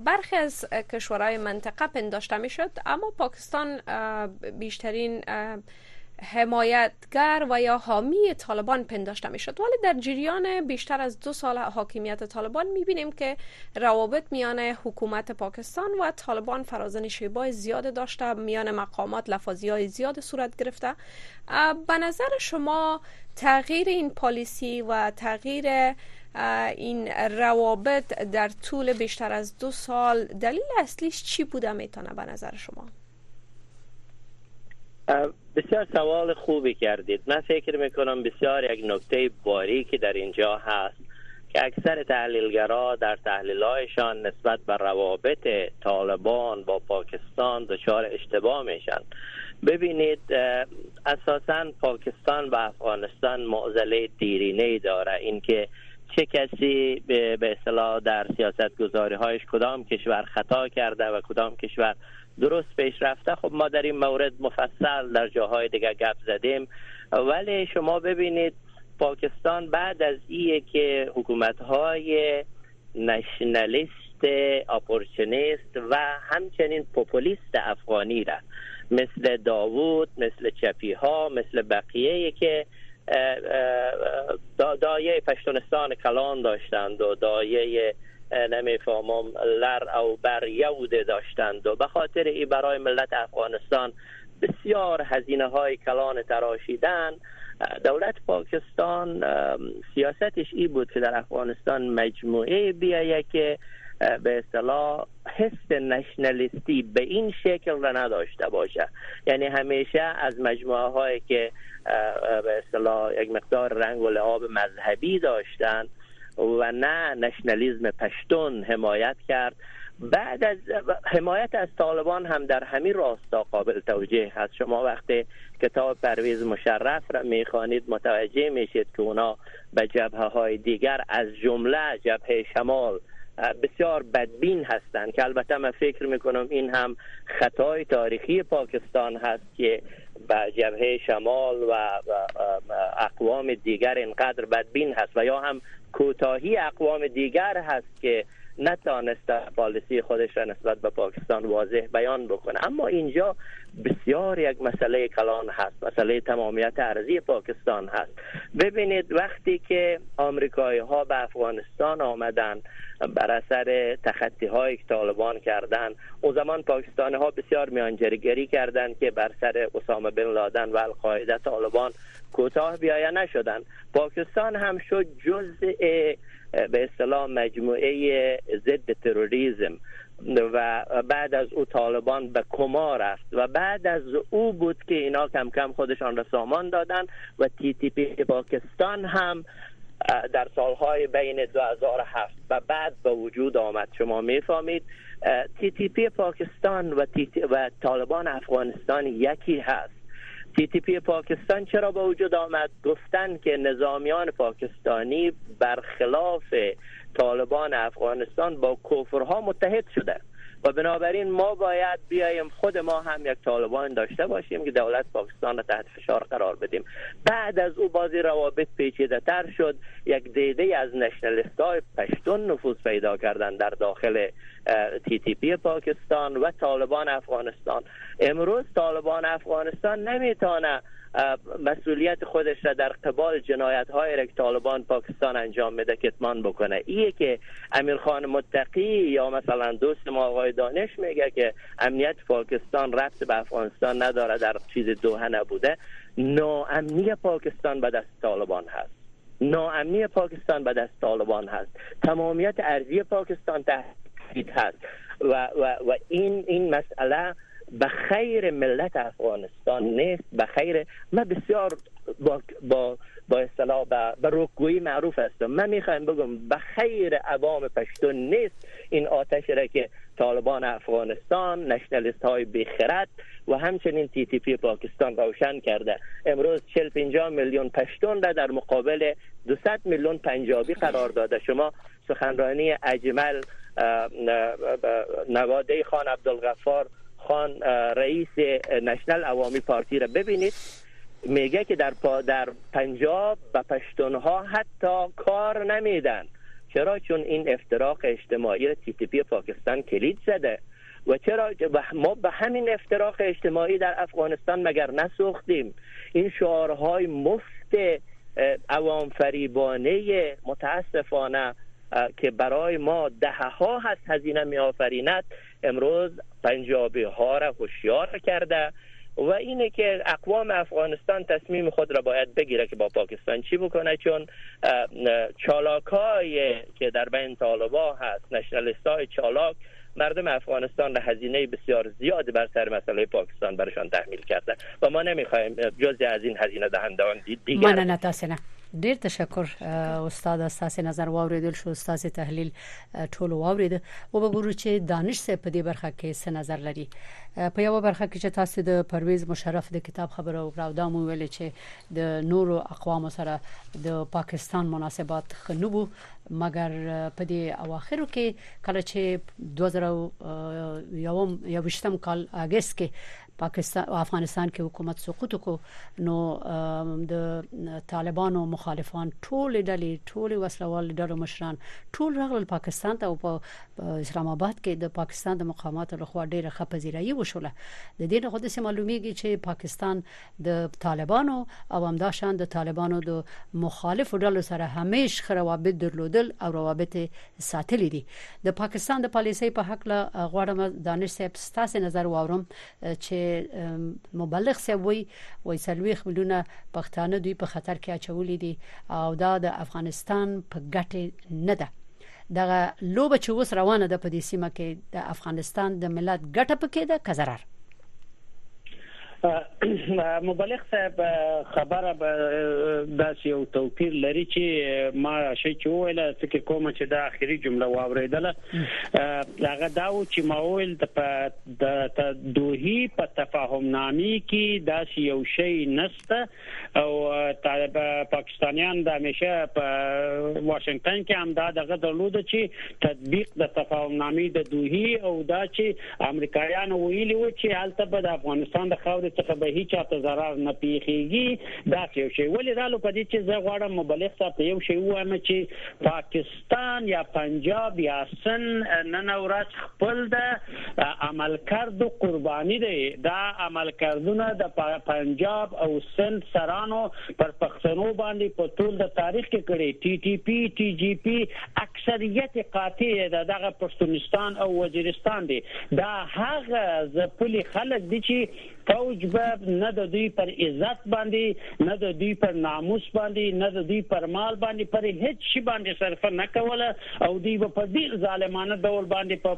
برخی از کشورهای منطقه پنداشته می شد اما پاکستان بیشترین حمایتگر و یا حامی طالبان پنداشته می شد ولی در جریان بیشتر از دو سال حاکمیت طالبان می بینیم که روابط میان حکومت پاکستان و طالبان فرازن شیبای زیاد داشته میان مقامات لفاظی های زیاد صورت گرفته به نظر شما تغییر این پالیسی و تغییر این روابط در طول بیشتر از دو سال دلیل اصلیش چی بوده می‌تونه به نظر شما؟ بسیار سوال خوبی کردید. من فکر می‌کنم بسیار یک نکته باریکی در اینجا هست که اکثر تحلیلگرا در تحلیلهایشان نسبت به روابط طالبان با پاکستان دچار اشتباه میشن. ببینید اساسا پاکستان و افغانستان معضله دیرینه داره. اینکه چه کسی به اصطلاح در سیاست گذاری هایش کدام کشور خطا کرده و کدام کشور درست پیش رفته. خب ما در این مورد مفصل در جاهای دیگه گپ زدیم. ولی شما ببینید پاکستان بعد از ایه که حکومت های نشنالیست اپورچنیست و همچنین پوپولیست افغانی را مثل داوود مثل چپی ها مثل بقیه که دایه پشتونستان کلان داشتند و دایه نمی‌فهمم. لر او بر یود داشتند و به خاطر ای برای ملت افغانستان بسیار هزینه های کلان تراشیدن. دولت پاکستان سیاستش ای بود که در افغانستان مجموعه بیایه که به اصطلاح حس نشنالیستی به این شکل را نداشته باشه. یعنی همیشه از مجموعه هایی که به اصطلاح یک مقدار رنگ و لعاب مذهبی داشتن و نه نشنالیزم پشتون حمایت کرد. بعد از حمایت از طالبان هم در همین راستا قابل توجه هست. شما وقتی کتاب پرویز مشرف را می‌خوانید متوجه میشید که اونا به جبهه های دیگر از جمله جبهه شمال بسیار بدبین هستند که البته من فکر می‌کنم این هم خطای تاریخی پاکستان هست که به جبهه شمال و اقوام دیگر اینقدر بدبین هست و یا هم کوتاهی اقوام دیگر هست که نتانست پالیسی خودش را نسبت به پاکستان واضح بیان بکنه. اما اینجا بسیار یک مسئله کلان هست مسئله تمامیت ارزی پاکستان هست. ببینید وقتی که آمریکایی ها به افغانستان آمدن بر اثر تخطی های که طالبان کردن اون زمان پاکستانی ها بسیار میانجرگری کردند که بر سر اسامه بن لادن و القاعده طالبان کوتاه بیایه نشدن پاکستان هم شد جزء به اصطلاح مجموعه ضد تروریسم. و بعد از او طالبان به کما رفت و بعد از او بود که اینا کم کم خودشان را سامان دادن و تی تی پی پاکستان هم در سالهای بین 2007 و بعد به وجود آمد. شما می‌فهمید تی تی پی پاکستان و, و طالبان افغانستان یکی هست. تی تی پی پاکستان چرا به وجود آمد؟ گفتن که نظامیان پاکستانی برخلاف طالبان افغانستان با کفرها متحد شده و بنابراین ما باید بیایم خود ما هم یک طالبان داشته باشیم که دولت پاکستان را تحت فشار قرار بدیم. بعد از او بازی روابط پیچیده تر شد. یک دیده از نشنلیست های پشتون نفوذ پیدا کردن در داخل تی تی پی پاکستان و طالبان افغانستان. امروز طالبان افغانستان نمی‌تونه مسئولیت خودش را در قبال جنایت های که طالبان پاکستان انجام میده کتمان بکنه. ایه که امیر خان متقی یا مثلا دوست ما آقای دانش میگه که امنیت پاکستان رفت به افغانستان نداره در چیز دوه نبوده ناامنی پاکستان به دست طالبان هست. ناامنی پاکستان به دست طالبان هست. تمامیت ارضی پاکستان تهدید هست. و, و, و این این مسئله به خیر ملت افغانستان نیست. به خیر من بسیار با با با اصطلاح به رکگویی معروف هستم. من می‌خوایم بگم به خیر عوام پشتون نیست. این آتش را که طالبان افغانستان نشنلیست های بخرد و همچنین تی تی پی پاکستان روشن کرده. امروز 40 50 میلیون پشتون را در مقابل 200 میلیون پنجابی قرار داده. شما سخنرانی اجمل نواده خان عبدالغفار خان رئیس نشنل عوامی پارتی را ببینید. میگه که در در پنجاب و پشتونها حتی کار نمیدن. چرا؟ چون این افتراق اجتماعی را تی پی پاکستان کلید زده. و چرا؟ ما به همین افتراق اجتماعی در افغانستان مگر نسوختیم؟ این شعارهای مفت عوام فریبانه متاسفانه که برای ما ده ها هست هزینه می آفریند امروز پنجابی ها را هوشیار کرده و اینه که اقوام افغانستان تصمیم خود را باید بگیره که با پاکستان چی بکنه چون چالاکای که در بین طالبا هست نشنالیست های چالاک مردم افغانستان را هزینه بسیار زیادی بر سر مسئله پاکستان برشان تحمیل کرده. و ما نمی‌خوایم جزی از این هزینه دهندگان دیگر تاسو نه. ډیر تشکر استاد استاد نظر واوریدل شو استاد تحلیل ټولو واورید. او به ګورو چې دانش سه په دې برخه کې څه نظر لري. په یو برخه کې چې تاسو د پرویز مشرف د کتاب خبرو او دا مو ویل چې د نورو اقوام سره د پاکستان مناسبات خنوبو مګر په دې اواخرو کې کله چې 2000 یوم یو وشتم کال اگست کې پاکستان او افغانستان کې حکومت سقوط کو نو د طالبانو مخالفان ټول ډلې ټول وسلوال ډلو مشران ټول راغلل پاکستان ته او په اسلام آباد کې د پاکستان د مقاماتو لخوا ډیره خپزیرایي وشوله. د دې نه خو د معلومیږي چې پاکستان د طالبانو او همداشان د طالبانو د مخالف ډلو سره همیش روابط درلودل او روابط ساتلې دي. د پاکستان د پالیسۍ په حق له غواړم دانش صاحب ستاسو نظر واورم چې مبلغ صاحب وي وای سلويخ مليونه پښتانه دوی په خطر کې اچولې دي او دا د افغانستان په ګټه نه ده. دغه لوبه چې اوس روانه ده په دې سیمه کې د افغانستان د ملت ګټه پکې ده کزرار (clears throat) مبلغ صاحب خبره داسې یو توپیر لري چې ما شي چې ویل فکر کوم چې دا اخیری جمله واوریدله هغه دا و چې ما ویل د دوهی په تفاهم نامې کې داسې یو شی نسته او طالب پاکستانیان د همیشه په واشنگټن کې هم دا دغه درلود چې تطبیق د تفاهم نامې د دوهی او دا چې امریکایان ویلي و چې حالت به د افغانستان د خاورې څخه به هیڅ ته zarar نه پیخيږي دا یو شی ولې رالو په دې چې زه غواړم مبلغ صاحب یو شی وایم چې پاکستان یا پنجاب یا سن نن ورځ خپل د عمل کردو قرباني دی دا عمل کردونه د پنجاب او سن سرانو پر پښتنو باندې په ټول د تاریخ کې کړي ټي ټي پی ټي جی پی اکثریت قاطع د دغه پښتونستان او وزیرستان دي. دا هغه ځپلي خلک دي چې فوج به نه د دوی پر عزت باندې نه د دوی پر ناموس باندې نه د دوی پر مال باندې پر هیڅ شي باندې صرف نه کوله. او دوی په دې ظالمانه ډول باندې په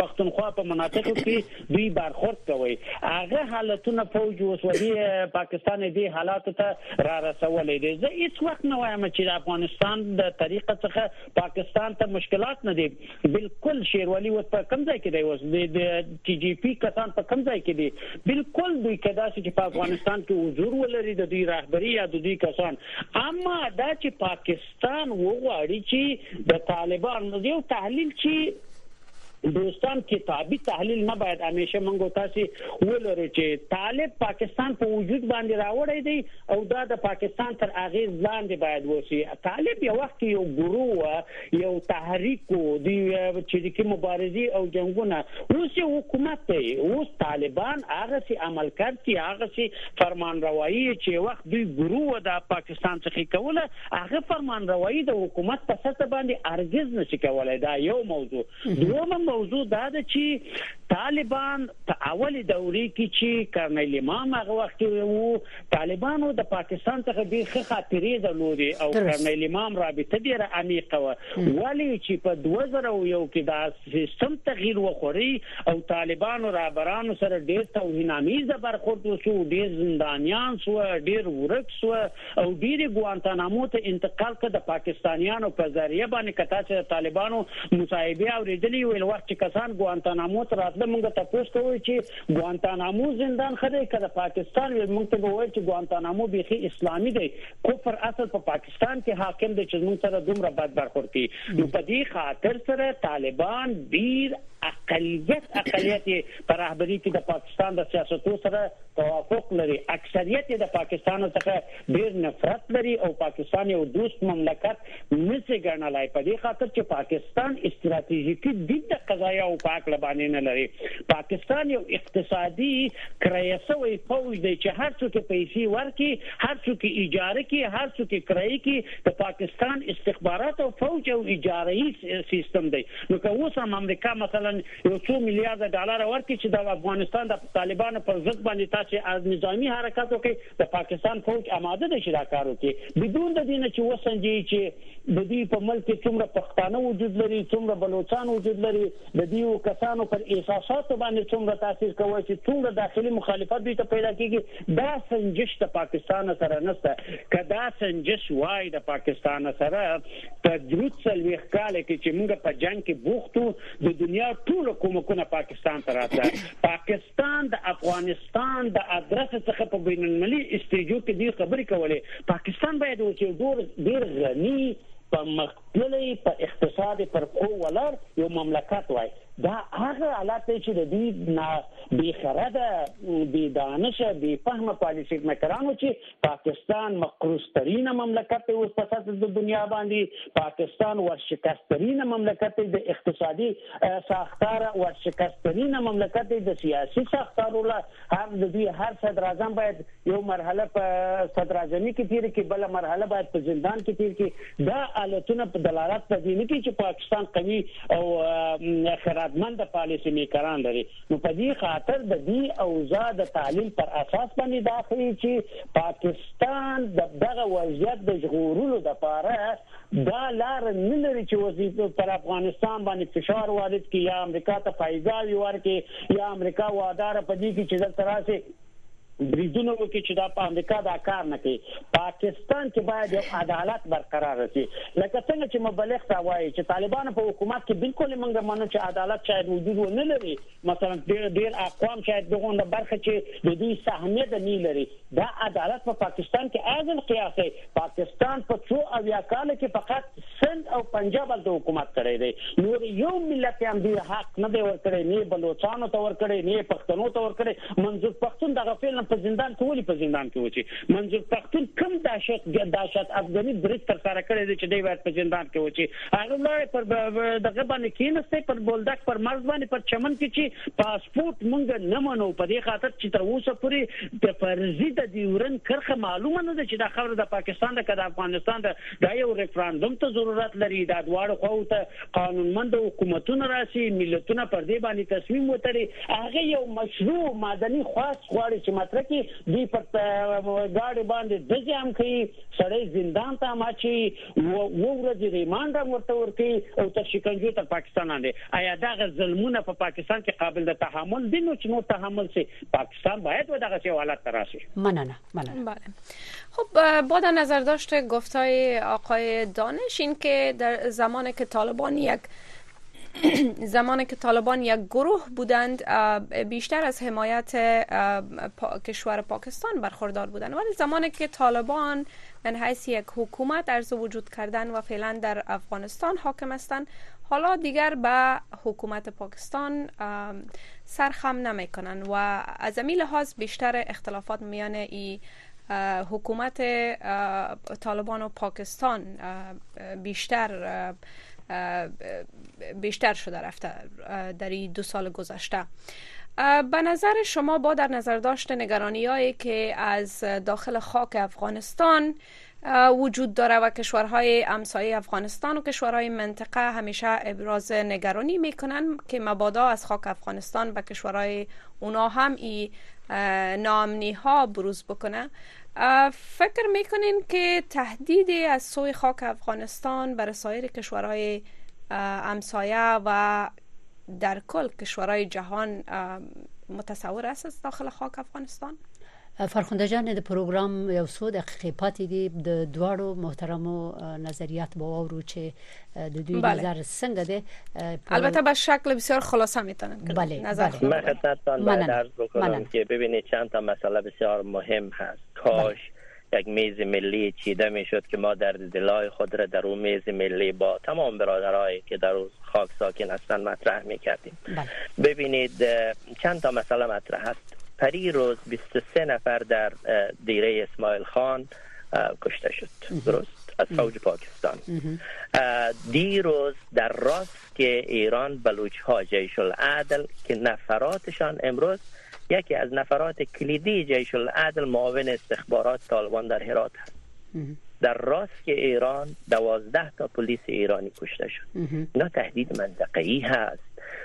پښتونخوا په مناطقو کې دوی برخورد کوي. هغه حالتونه فوج وسودي پاکستان دې حالات ته را رسولې دي. زه هیڅ وخت نه وایم چې افغانستان د طریقه څخه پاکستان ته مشکلات نه دي. بالکل شیروالي و په کم ځای کې دی؟ اوس د ټي جی پی کسان په کم ځای کې دي بالکل دوی کدا چې په افغانستان کې حضور ولري د دوی رهبری یا د دوی کسان. اما دا چې پاکستان وغواړي چې د طالبان یو تحلیل چې دوستان کتابي تحلیل نه باید همیشه منغو تاسو ولرو چې طالب پاکستان په وجود باندې راوړی دی او دا د پاکستان تر اغیز لاندې باید وسی طالب یو وخت یو ګروه یو تحریک دی چې د مبارزي او جنگونه اوس یو حکومت دی اوس طالبان هغه سي عمل کوي هغه سي فرمان روایی چې وخت دوی ګروه د پاکستان څخه کوله هغه فرمان روایی د حکومت په سطح باندې ارګز نشي کولای دا یو موضوع. دومره موضوع دا ده چې طالبان په اولی دورې کې چې کرنل امام هغه وخت وو طالبانو د پاکستان څخه ډیر ښه خاطرې درلودي او کرنل امام رابطه ډیره عمیقه و ولی چې په 2001 کې دا سیستم تغییر وخوري او طالبانو رهبرانو سره ډیر توهینامیز برخورد وشو ډیر زندانیان سو ډیر ورک سو او ډیر ګوانتانامو ته انتقال کړ د پاکستانیانو په ذریعہ باندې کتا چې طالبانو مصاحبه اوریدلی ویل وخت کسان ګوانتانامو ته راتله موږ تاسو کوی چې ګوانتانامو زندان خدای کړه پاکستان موږ ته وایي چې ګوانتانامو بيخي اسلامي دی. کفر اصل په پاکستان کې حاکم دی چې موږ سره دومره بد برخورد کوي نو په دې خاطر سره طالبان ډیر اقلیت اقلیت پر رهبری کې د پاکستان د سیاستو سره توافق لري. اکثریت د پاکستان څخه ډیر نفرت لري او پاکستان یو دوست مملکت نشي ګڼلای. په دې خاطر چې پاکستان استراتیژیکي د قضایا او پاک لبانې نه لري پاکستان یو اقتصادي کرایسوي فوج دی چې هر څوک پیسې ورکي هر څوک اجاره کوي هر څوک کرایي کوي د پاکستان استخبارات او فوج او اجارهي سیستم دی. نو که اوس هم امریکا مثلا یو څو میلیارډ ډالر ورکړي چې د افغانستان د طالبانو پر ضد باندې تاسو نظامی حرکت وکړي د پاکستان فوج آماده دي چې دا کار وکړي. بدون د دې چې وسنجي چې د دې په ملک کې څومره پښتانه وجود لري څومره بلوچستان وجود لري د دې کسانو پر احساسات باندې څومره تاثیر کوي چې څومره داخلي مخالفت دي ته پیدا کیږي؟ دا سنجش د پاکستان سره نشته کدا سنجش وای د پاکستان سره درود سلويخ کال کې چې موږ په جنگ کې بوختو د دنیا ټول کومکونه پاکستان ته راځي پاکستان د افغانستان د ادرس څخه په بین المللي استیجو کې دی خبرې کولې. پاکستان باید چې ډور ډیر غني په مخکلي په اقتصاد پر خو ولر یو مملکت وای دا هغه حالات چې د دې نه بي خرده بي دانش بي فهم پالیسي مکرانو چې پاکستان مقروض ترين مملکت اوس په سطح د دنیا باندې. پاکستان ورشکست ترين مملکت د اقتصادي ساختار ورشکست ترين مملکت د سیاسي ساختار ول هر د دې هر صدر اعظم باید یو مرحله په صدر اعظمي کې تیر کې بل مرحله باید په زندان کې تیر کې دا حالتونه په دلالت کوي چې پاکستان قوي او خیراتمند پالیسي میکران لري. نو په دې خاطر د دې اوضاع د تعلیل پر اساس باندې داخلي چې پاکستان د دغه وضعیت د ژغورلو لپاره دا لار نه لري چې وظیفه پر افغانستان باندې فشار وارد کړي یا امریکا ته فایده ورکړي یا امریکا وادار پدې کې چې د تراسه بریدونه وکړي چې دا په امریکا دا کار نه کوي پاکستان کې باید یو عدالت برقرار شي لکه څنګه چې مبلغ تا وایي چې طالبان په حکومت کې بالکل موږ مانو چې عدالت شاید وجود ونه لري مثلا ډیر ډیر اقوام شاید دغه برخه چې د دوی سهمیت نه لري دا عدالت په پاکستان کې اذن قیاسي پاکستان په څو اویا کال کې فقط سند او پنجاب د حکومت کړی دی نور یو ملت هم دی حق نه دی ورکړی نه بلوچستان ته ورکړی نه پښتنو ته ورکړی منظور پښتون دغه فعل په زندان کې ولې په زندان کې وچی منظور پښتون کوم داشت داشت افغاني برید تر سره کړی دی چې دی باید په زندان کې وچی هغه لاره پر دغه باندې کېنسته پر بولدک پر مرز باندې پر چمن کې چې پاسپورت مونږ نه منو. په دې خاطر چې تر اوسه پورې د فرضي د دیورن کرخه معلومه نه ده چې دا خبره د پاکستان د کډ افغانستان د یو ریفرندوم ته ضرورت لري. دا دواړه خو ته قانونمند حکومتونه راسي ملتونه پر دې باندې تصمیم وتري هغه یو مشروع مدني خاص غواړي چې مطلب کې دوی په گاډي باندې د ځام کوي سړی زندان ته ماچي و ورځې ریماند ورته ورکی او تر شکنجو تر پاکستان باندې آیا دا ظلمونه په پاکستان کې قابل د تحمل دي؟ نو چې نو تحمل سي پاکستان باید و دغه حالت تراشي مننه مننه. بله. خب با در نظر داشته گفتای آقای دانش این که در زمان که طالبان یک (coughs) زمانی که طالبان یک گروه بودند بیشتر از حمایت کشور پاکستان برخوردار بودند. ولی زمانی که طالبان من حیث یک حکومت ارز وجود کردن و فعلا در افغانستان حاکم هستند حالا دیگر به حکومت پاکستان سرخم نمی کنند و از این لحاظ بیشتر اختلافات میان ای حکومت طالبان و پاکستان بیشتر بیشتر شده رفته در این دو سال گذشته. به نظر شما با در نظر داشت نگرانی هایی که از داخل خاک افغانستان وجود داره و کشورهای امسایه افغانستان و کشورهای منطقه همیشه ابراز نگرانی می‌کنن که مبادا از خاک افغانستان به کشورهای اونا هم ای نامنی ها بروز بکنه. فکر می‌کنین که تهدیدی از سوی خاک افغانستان بر سایر کشورهای امسایه و در کل کشورهای جهان متصور است داخل خاک افغانستان؟ فرخنده جان د پروګرام یو څو دقیقې پاتې دي. د دواړو محترمو نظریات به اورو چې د دوی بله. نظر څنګه دی. البته به شکل بسیار خلاصه می‌تونن بله نظر بله. من خدمتتان عرض بکنم که ببینید چند تا مسئله بسیار مهم هست. کاش بله. یک میز ملی چیده می‌شد که ما در دلای خود را در اون میز ملی با تمام برادرایی که در خاک ساکن هستند مطرح می‌کردیم. بله. ببینید چند تا مسئله مطرح هست. پری روز 23 نفر در دیره اسماعیل خان کشته شد. درست؟ از فوج پاکستان. دیروز در راست که ایران بلوچ ها جیش العدل که نفراتشان امروز یکی از نفرات کلیدی جیش العدل معاون استخبارات طالبان در هرات هست. در راست که ایران دوازده تا پلیس ایرانی کشته شد. اینا تهدید منطقه‌ای هست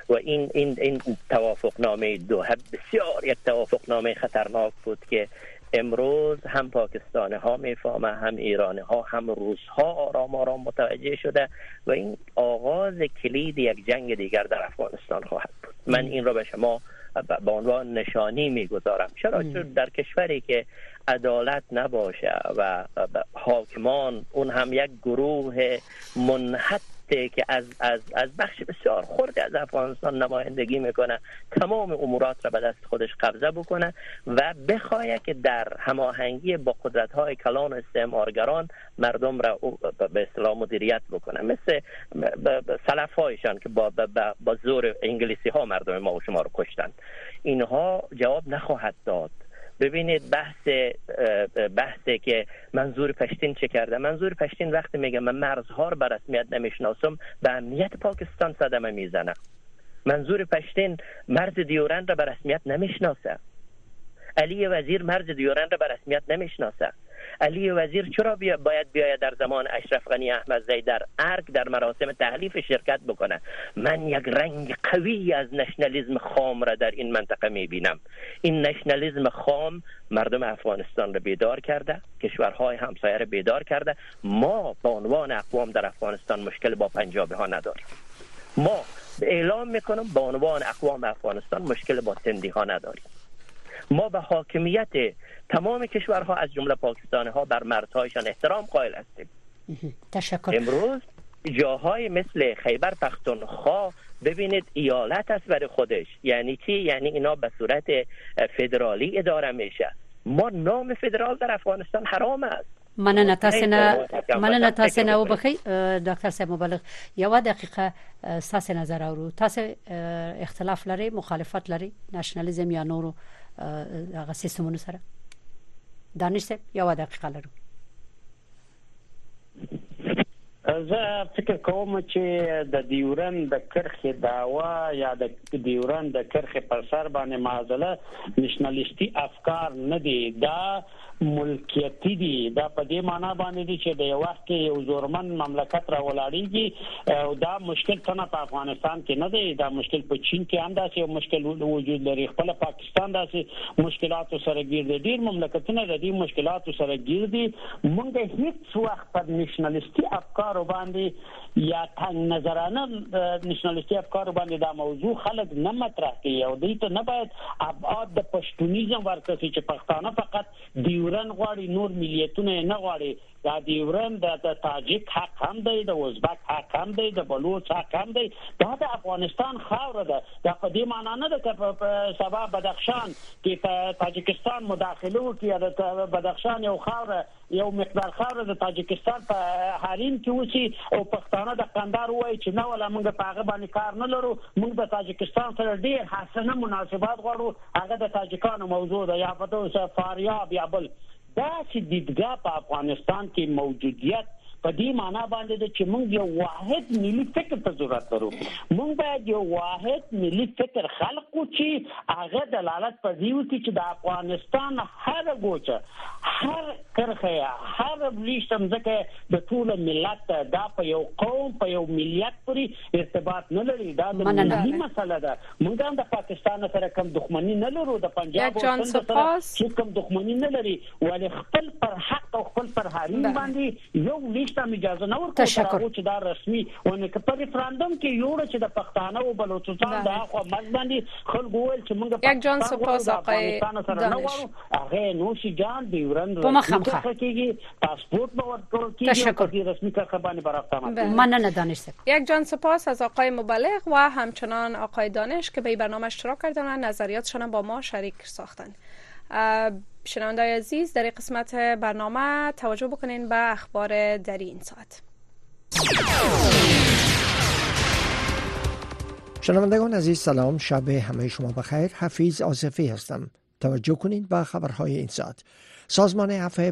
و این این این توافق نامه دو بسیار یک توافق نامه خطرناک بود که امروز هم پاکستان ها می‌فهمه هم ایران ها هم روس ها آرام آرام متوجه شده و این آغاز کلید یک جنگ دیگر در افغانستان خواهد بود. من این را به شما به عنوان نشانی می‌گذارم. چرا؟ چون در کشوری که عدالت نباشه و حاکمان اون هم یک گروه منحط که از, از, از بخش بسیار خرد از افغانستان نمایندگی می‌کنه تمام امورات را به دست خودش قبضه بکنه و بخواهد که در هماهنگی با قدرت های کلان استعمارگران مردم را به اصطلاح مدیریت بکنه. مثل سلف هایشان که با, با, با زور انگلیسی ها مردم ما و شما رو کشتند اینها جواب نخواهد داد. ببینید بحث بحثی که منظور پشتین چه کرده؟ منظور پشتین وقتی میگه من مرزها رو به رسمیت نمی‌شناسم به امنیت پاکستان صدمه می‌زنه. منظور پشتین مرز دیورند را به رسمیت نمی‌شناسه. علی وزیر مرز دیورند را به رسمیت نمی‌شناسه. علی وزیر چرا باید بیاید در زمان اشرف غنی احمد زی در ارگ در مراسم تحلیف شرکت بکنه. من یک رنگ قوی از نشنالیزم خام را در این منطقه می‌بینم. این نشنالیزم خام مردم افغانستان را بیدار کرده کشورهای همسایه را بیدار کرده. ما به عنوان اقوام در افغانستان مشکل با پنجابی ها نداریم. ما اعلام می‌کنم به عنوان اقوام افغانستان مشکل با سندی ها نداریم. ما به حاکمیت تمام کشورها از جمله پاکستان ها بر مرزهایشان احترام قائل هستیم. تشکر. امروز جاهای مثل خیبر پختونخوا ببینید ایالت است برای خودش. یعنی چی؟ یعنی اینا به صورت فدرالی اداره میشه. ما نام فدرال در افغانستان حرام است. مننه تاسو نه مننه تاسو نه وبخي ډاکټر صاحب مبلغ یو دقیقه تاسو نظر اورو تاسو اختلاف لري مخالفت لري نېشنلیزم یا نورو. هغه سیستمونو سره دانش صاحب یو دقیقه لرو زه فکر کوم چې د دیورن د کرخې داوا یا د دیورن د کرخې پر سر باندې معضله نېشنلیسټي افکار نه دي. دا ملکیتی دي. دا په دې معنی باندې دي چې د یو وخت کې یو زورمن مملکت را ولاړیږي او دا مشکل څنګه په افغانستان کې نه دی. دا مشکل په چین کې هم داسې یو مشکل وجود لري. خپل پاکستان داسې مشکلات سره ګیر دي ډیر مملکتونه د دې مشکلات سره ګیر دي. مونږ هیڅ وخت پر نېشنلیسټي افکار باندې یا تنگ نظرانه نېشنلیسټي افکار باندې دا موضوع خلک نه مطرح کوي او دوی ته نه باید ابعاد د پښتونیزم ورکړي چې پښتانه فقط دی ډیورن غواړي نور ملیتونه نه غواړي دا ډیورن د تاجک حق هم دی د ازبک حق هم دی د بلوچ حق هم دی. دا د افغانستان خاور ده. په دې معنی نه ده په سبا بدخشان کې په تاجکستان مداخله وکړي د بدخشان یو خاور یو مقدار خاور د تاجکستان په حریم کې وسی او پښتانه د قندار وای چې نو ولا موږ په هغه باندې کار نه لرو موږ د تاجکستان سره ډیر حسنه مناسبات غواړو. هغه د تاجکانو موضوع ده. یا په توګه فاریاب یا بل دا چې دیدګاه په افغانستان کې موجودیت په دې معنی باندې چې موږ یو واحد ملي فکر ته ضرورت لرو. موږ باید یو واحد ملي فکر خلق کړو چې هغه دلالت دې وکړي چې د افغانستان هر ګوچه هر کرخه هر بلیشتم ځکه د ټول ملت دا په یو قوم په یو ملیت پورې ارتباط نه لري. دا د ملي مسله ده. موږ هم د پاکستان سره کوم دښمنی نه لرو د پنجاب سره کوم دښمنی نه لري. ولې خپل پر حق او خپل پر حریم باندې یو لیست هم اجازه نه ورکوي چې دا رسمي ونه که په ریفرندوم کې یو چې د پښتانه او بلوچستان د اخو مګ باندې خلک وویل چې موږ یک جان سپاس آقای دانش. هغه نوشي جان دی ورند کیږي پاسپورت به ورکول کیږي رسمي کار باندې برافت مننه دانش یک جان سپاس از آقای مبلغ و همچنان آقای دانش که به این برنامه اشتراک کردن و نظریاتشان با ما شریک ساختند شنوندای عزیز در قسمت برنامه توجه بکنین به اخبار در این ساعت. شنوندگان عزیز سلام. شب همه شما بخیر. حفیظ آصفی هستم. توجه کنین به خبرهای این ساعت. سازمان عفو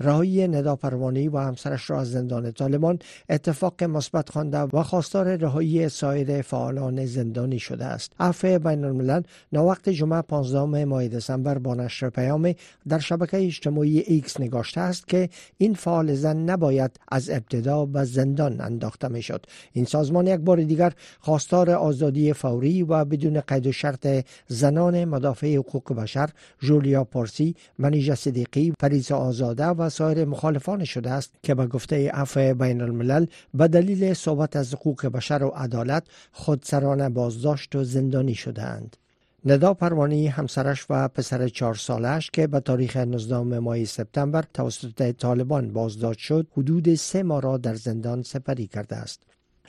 رهایی ندا پروانی و همسرش را از زندان طالبان اتفاق مثبت خوانده و خواستار رهایی سایر فعالان زندانی شده است. عفو الملل ناوقت جمعه 15 ماه دسامبر با نشر پیام در شبکه اجتماعی ایکس نگاشته است که این فعال زن نباید از ابتدا به زندان انداخته می شد این سازمان یک بار دیگر خواستار آزادی فوری و بدون قید و شرط زنان مدافع حقوق بشر جولیا پارسی منیژه صدیقی فریزا آزاده و سایر مخالفان شده است که به گفته عفو بین الملل به دلیل صحبت از حقوق بشر و عدالت خودسرانه بازداشت و زندانی شدهاند. ندا پروانی همسرش و پسر چهار سالش که به تاریخ 19 ماه سپتامبر توسط طالبان بازداشت شد حدود سه ماه را در زندان سپری کرده است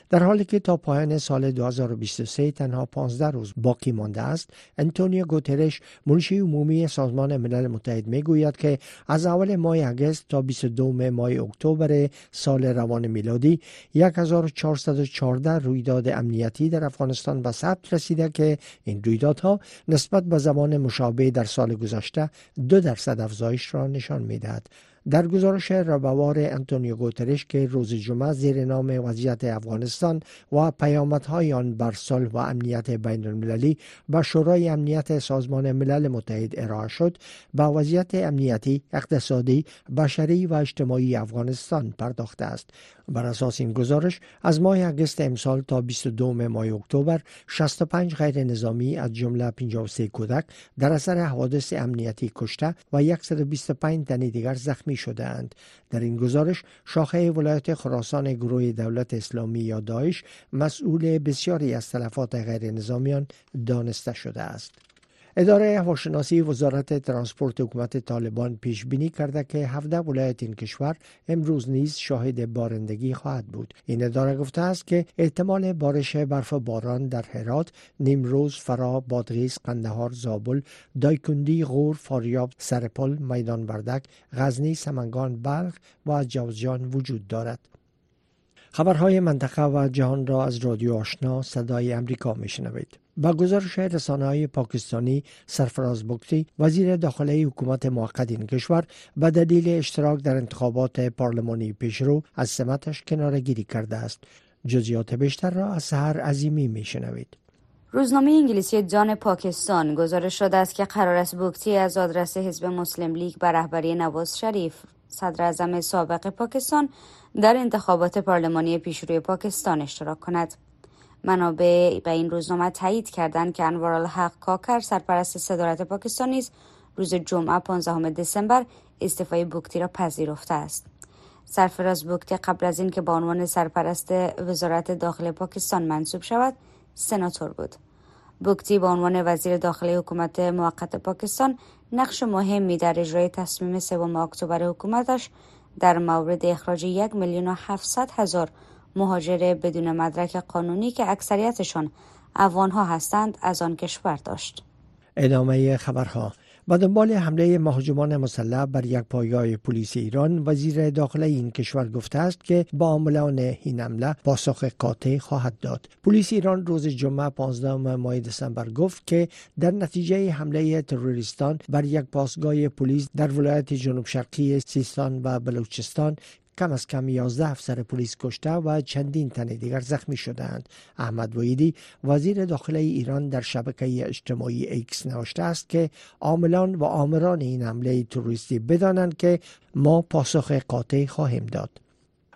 در حالی که تا پایان سال 2023 تنها 15 روز باقی مانده است انتونیو گوترش منشی عمومی سازمان ملل متحد می گوید که از اول ماه اگست تا 22 ماه اکتبر سال روان میلادی 1414 رویداد امنیتی در افغانستان به ثبت رسیده که این رویدادها نسبت به زمان مشابه در سال گذشته دو درصد افزایش را نشان می‌دهد. در گزارش ربعوار انتونیو گوترش که روز جمعه زیر نام وضعیت افغانستان و پیامدهای آن بر صلح و امنیت بین المللی به شورای امنیت سازمان ملل متحد ارائه شد با وضعیت امنیتی، اقتصادی، بشری و اجتماعی افغانستان پرداخته است. بر اساس این گزارش از ماه اگست امسال تا 22 ماه اکتبر 65 غیر نظامی از جمله 53 کودک در اثر حوادث امنیتی کشته و 125 تن دیگر زخمی شدهاند. در این گزارش شاخه ولایت خراسان گروه دولت اسلامی یا داعش مسئول بسیاری از تلفات غیر نظامیان دانسته شده است. اداره هواشناسی وزارت ترانسپورت حکومت طالبان پیش بینی کرده که 17 ولایت این کشور امروز نیز شاهد بارندگی خواهد بود. این اداره گفته است که احتمال بارش برف باران در هرات نیمروز فرا بادغیس قندهار زابل دایکندی غور فاریاب سرپل میدان بردک غزنی سمنگان بلخ و جوزجان وجود دارد. خبرهای منطقه و جهان را از رادیو آشنا صدای امریکا میشنوید. با گزارش رسانه های پاکستانی سرفراز بکتی وزیر داخلی حکومت موقت این کشور به دلیل اشتراک در انتخابات پارلمانی پیشرو از سمتش کنارگیری کرده است. جزیات بیشتر را از سهر عظیمی میشنوید. روزنامه انگلیسی جان پاکستان گزارش شده است که قرار است بوکتی از آدرس حزب مسلم لیگ بر رهبری نواز شریف صدر سابق پاکستان در انتخابات پارلمانی پیشروی پاکستان اشتراک کند. منابع به این روزنامه تایید کردند که انوارالحق کاکر سرپرست صدارت پاکستان نیز روز جمعه 15 دسامبر استعفای بوکتی را پذیرفته است. سرفراز بوکتی قبل از اینکه به عنوان سرپرست وزارت داخل پاکستان منصوب شود سناتور بود. بوکتی به عنوان وزیر داخلی حکومت موقت پاکستان نقش مهمی در اجرای تصمیم سوم اکتبر حکومتش در مورد اخراج یک میلیون و هفتصد هزار مهاجر بدون مدرک قانونی که اکثریتشان افغانها هستند از آن کشور داشت. ادامه خبرها با دنبال حمله مهاجمان مسلح بر یک پایگاه پلیس ایران وزیر داخله این کشور گفته است که با عاملان این حمله پاسخ قاطع خواهد داد پلیس ایران روز جمعه 15 ماه دسامبر گفت که در نتیجه حمله تروریستان بر یک پاسگاه پلیس در ولایت جنوب شرقی سیستان و بلوچستان کم از کم 11 افسر پلیس کشته و چندین تن دیگر زخمی شدند احمد وحیدی وزیر داخلی ایران در شبکه اجتماعی ایکس نوشته است که عاملان و آمران این حمله تروریستی بدانند که ما پاسخ قاطع خواهیم داد.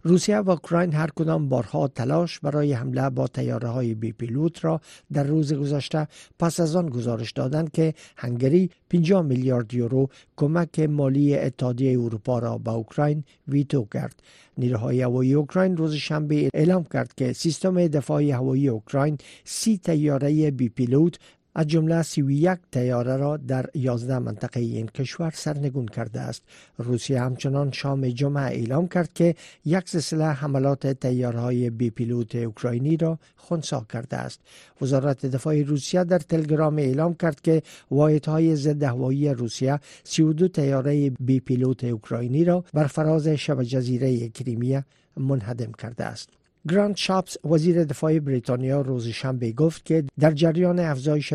روسیه و اوکراین هر کدام بارها تلاش برای حمله با تیاره های بی پیلوت را در روز گذشته پس از آن گزارش دادند که هنگری 50 میلیارد یورو کمک مالی اتحادیه اروپا را به اوکراین ویتو کرد. نیروهای هوایی اوکراین روز شنبه اعلام کرد که سیستم دفاع هوایی اوکراین سی تیاره بی پیلوت از جمله 31 تیاره را در 11 منطقه این کشور سرنگون کرده است. روسیه همچنان شام جمعه اعلام کرد که یک سلسله حملات تیارهای بی پیلوت اوکراینی را خونسا کرده است. وزارت دفاع روسیه در تلگرام اعلام کرد که واحدهای ضد هوایی روسیه 32 تیاره بی پیلوت اوکراینی را بر فراز شبه جزیره کریمیا منهدم کرده است. گراند شاپس وزیر دفاع بریتانیا روز شنبه گفت که در جریان افزایش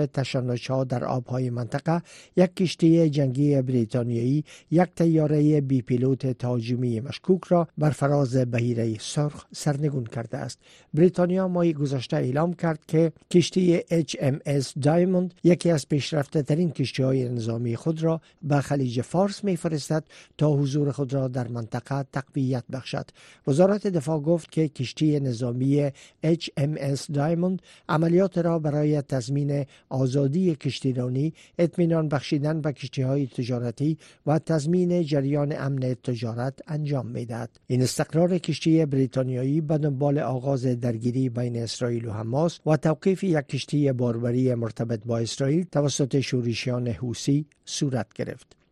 ها در آبهای منطقه یک کشتی جنگی بریتانیایی یک تیاره بی پیلوت تهاجمی مشکوک را بر فراز بهیره سرخ سرنگون کرده است. بریتانیا ماه گذشته اعلام کرد که کشتی HMS دایموند یکی از پیشرفته ترین کشتی های نظامی خود را به خلیج فارس میفرستد تا حضور خود را در منطقه تقویت بخشد. وزارت دفاع گفت که کشتی نظامی HMS دایموند عملیات را برای تضمین آزادی کشتیرانی اطمینان بخشیدن به کشتی های تجارتی و تضمین جریان امن تجارت انجام می‌دهد. این استقرار کشتی بریتانیایی به دنبال آغاز درگیری بین اسرائیل و حماس و توقیف یک کشتی باربری مرتبط با اسرائیل توسط شورشیان حوسی صورت گرفت.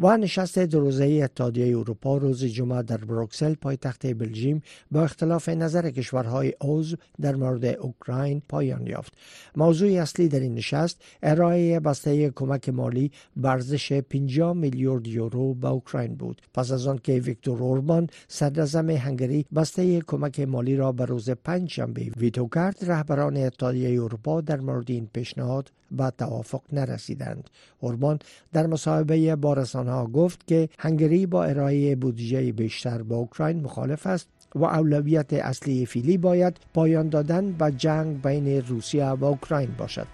و نشست دو روزه اتحادیه اروپا روز جمعه در بروکسل پایتخت بلژیم با اختلاف نظر کشورهای عضو در مورد اوکراین پایان یافت. موضوع اصلی در این نشست ارائه بسته کمک مالی برزش 50 میلیارد یورو به اوکراین بود. پس از آن که ویکتور اوربان صدراعظم هنگری بسته کمک مالی را به روز پنجشنبه ویتو کرد رهبران اتحادیه اروپا در مورد این پیشنهاد به توافق نرسیدند. اوربان در مصاحبه با ها گفت که هنگری با ارائه بودجه بیشتر با اوکراین مخالف است و اولویت اصلی فیلی باید پایان دادن به جنگ بین روسیه و اوکراین باشد.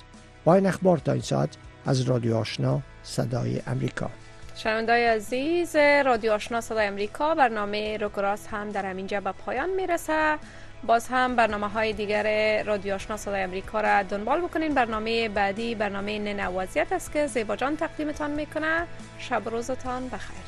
با این اخبار تا این ساعت از رادیو آشنا صدای امریکا. شنوندای عزیز رادیو آشنا صدای امریکا برنامه روکراس هم در همینجا به پایان می‌رسه. باز هم برنامه های دیگر رادیو آشنا صدای امریکا را دنبال بکنین. برنامه بعدی برنامه ننوازیت است که زیبا جان تقدیمتان می‌کنه. شب روزتان بخیر.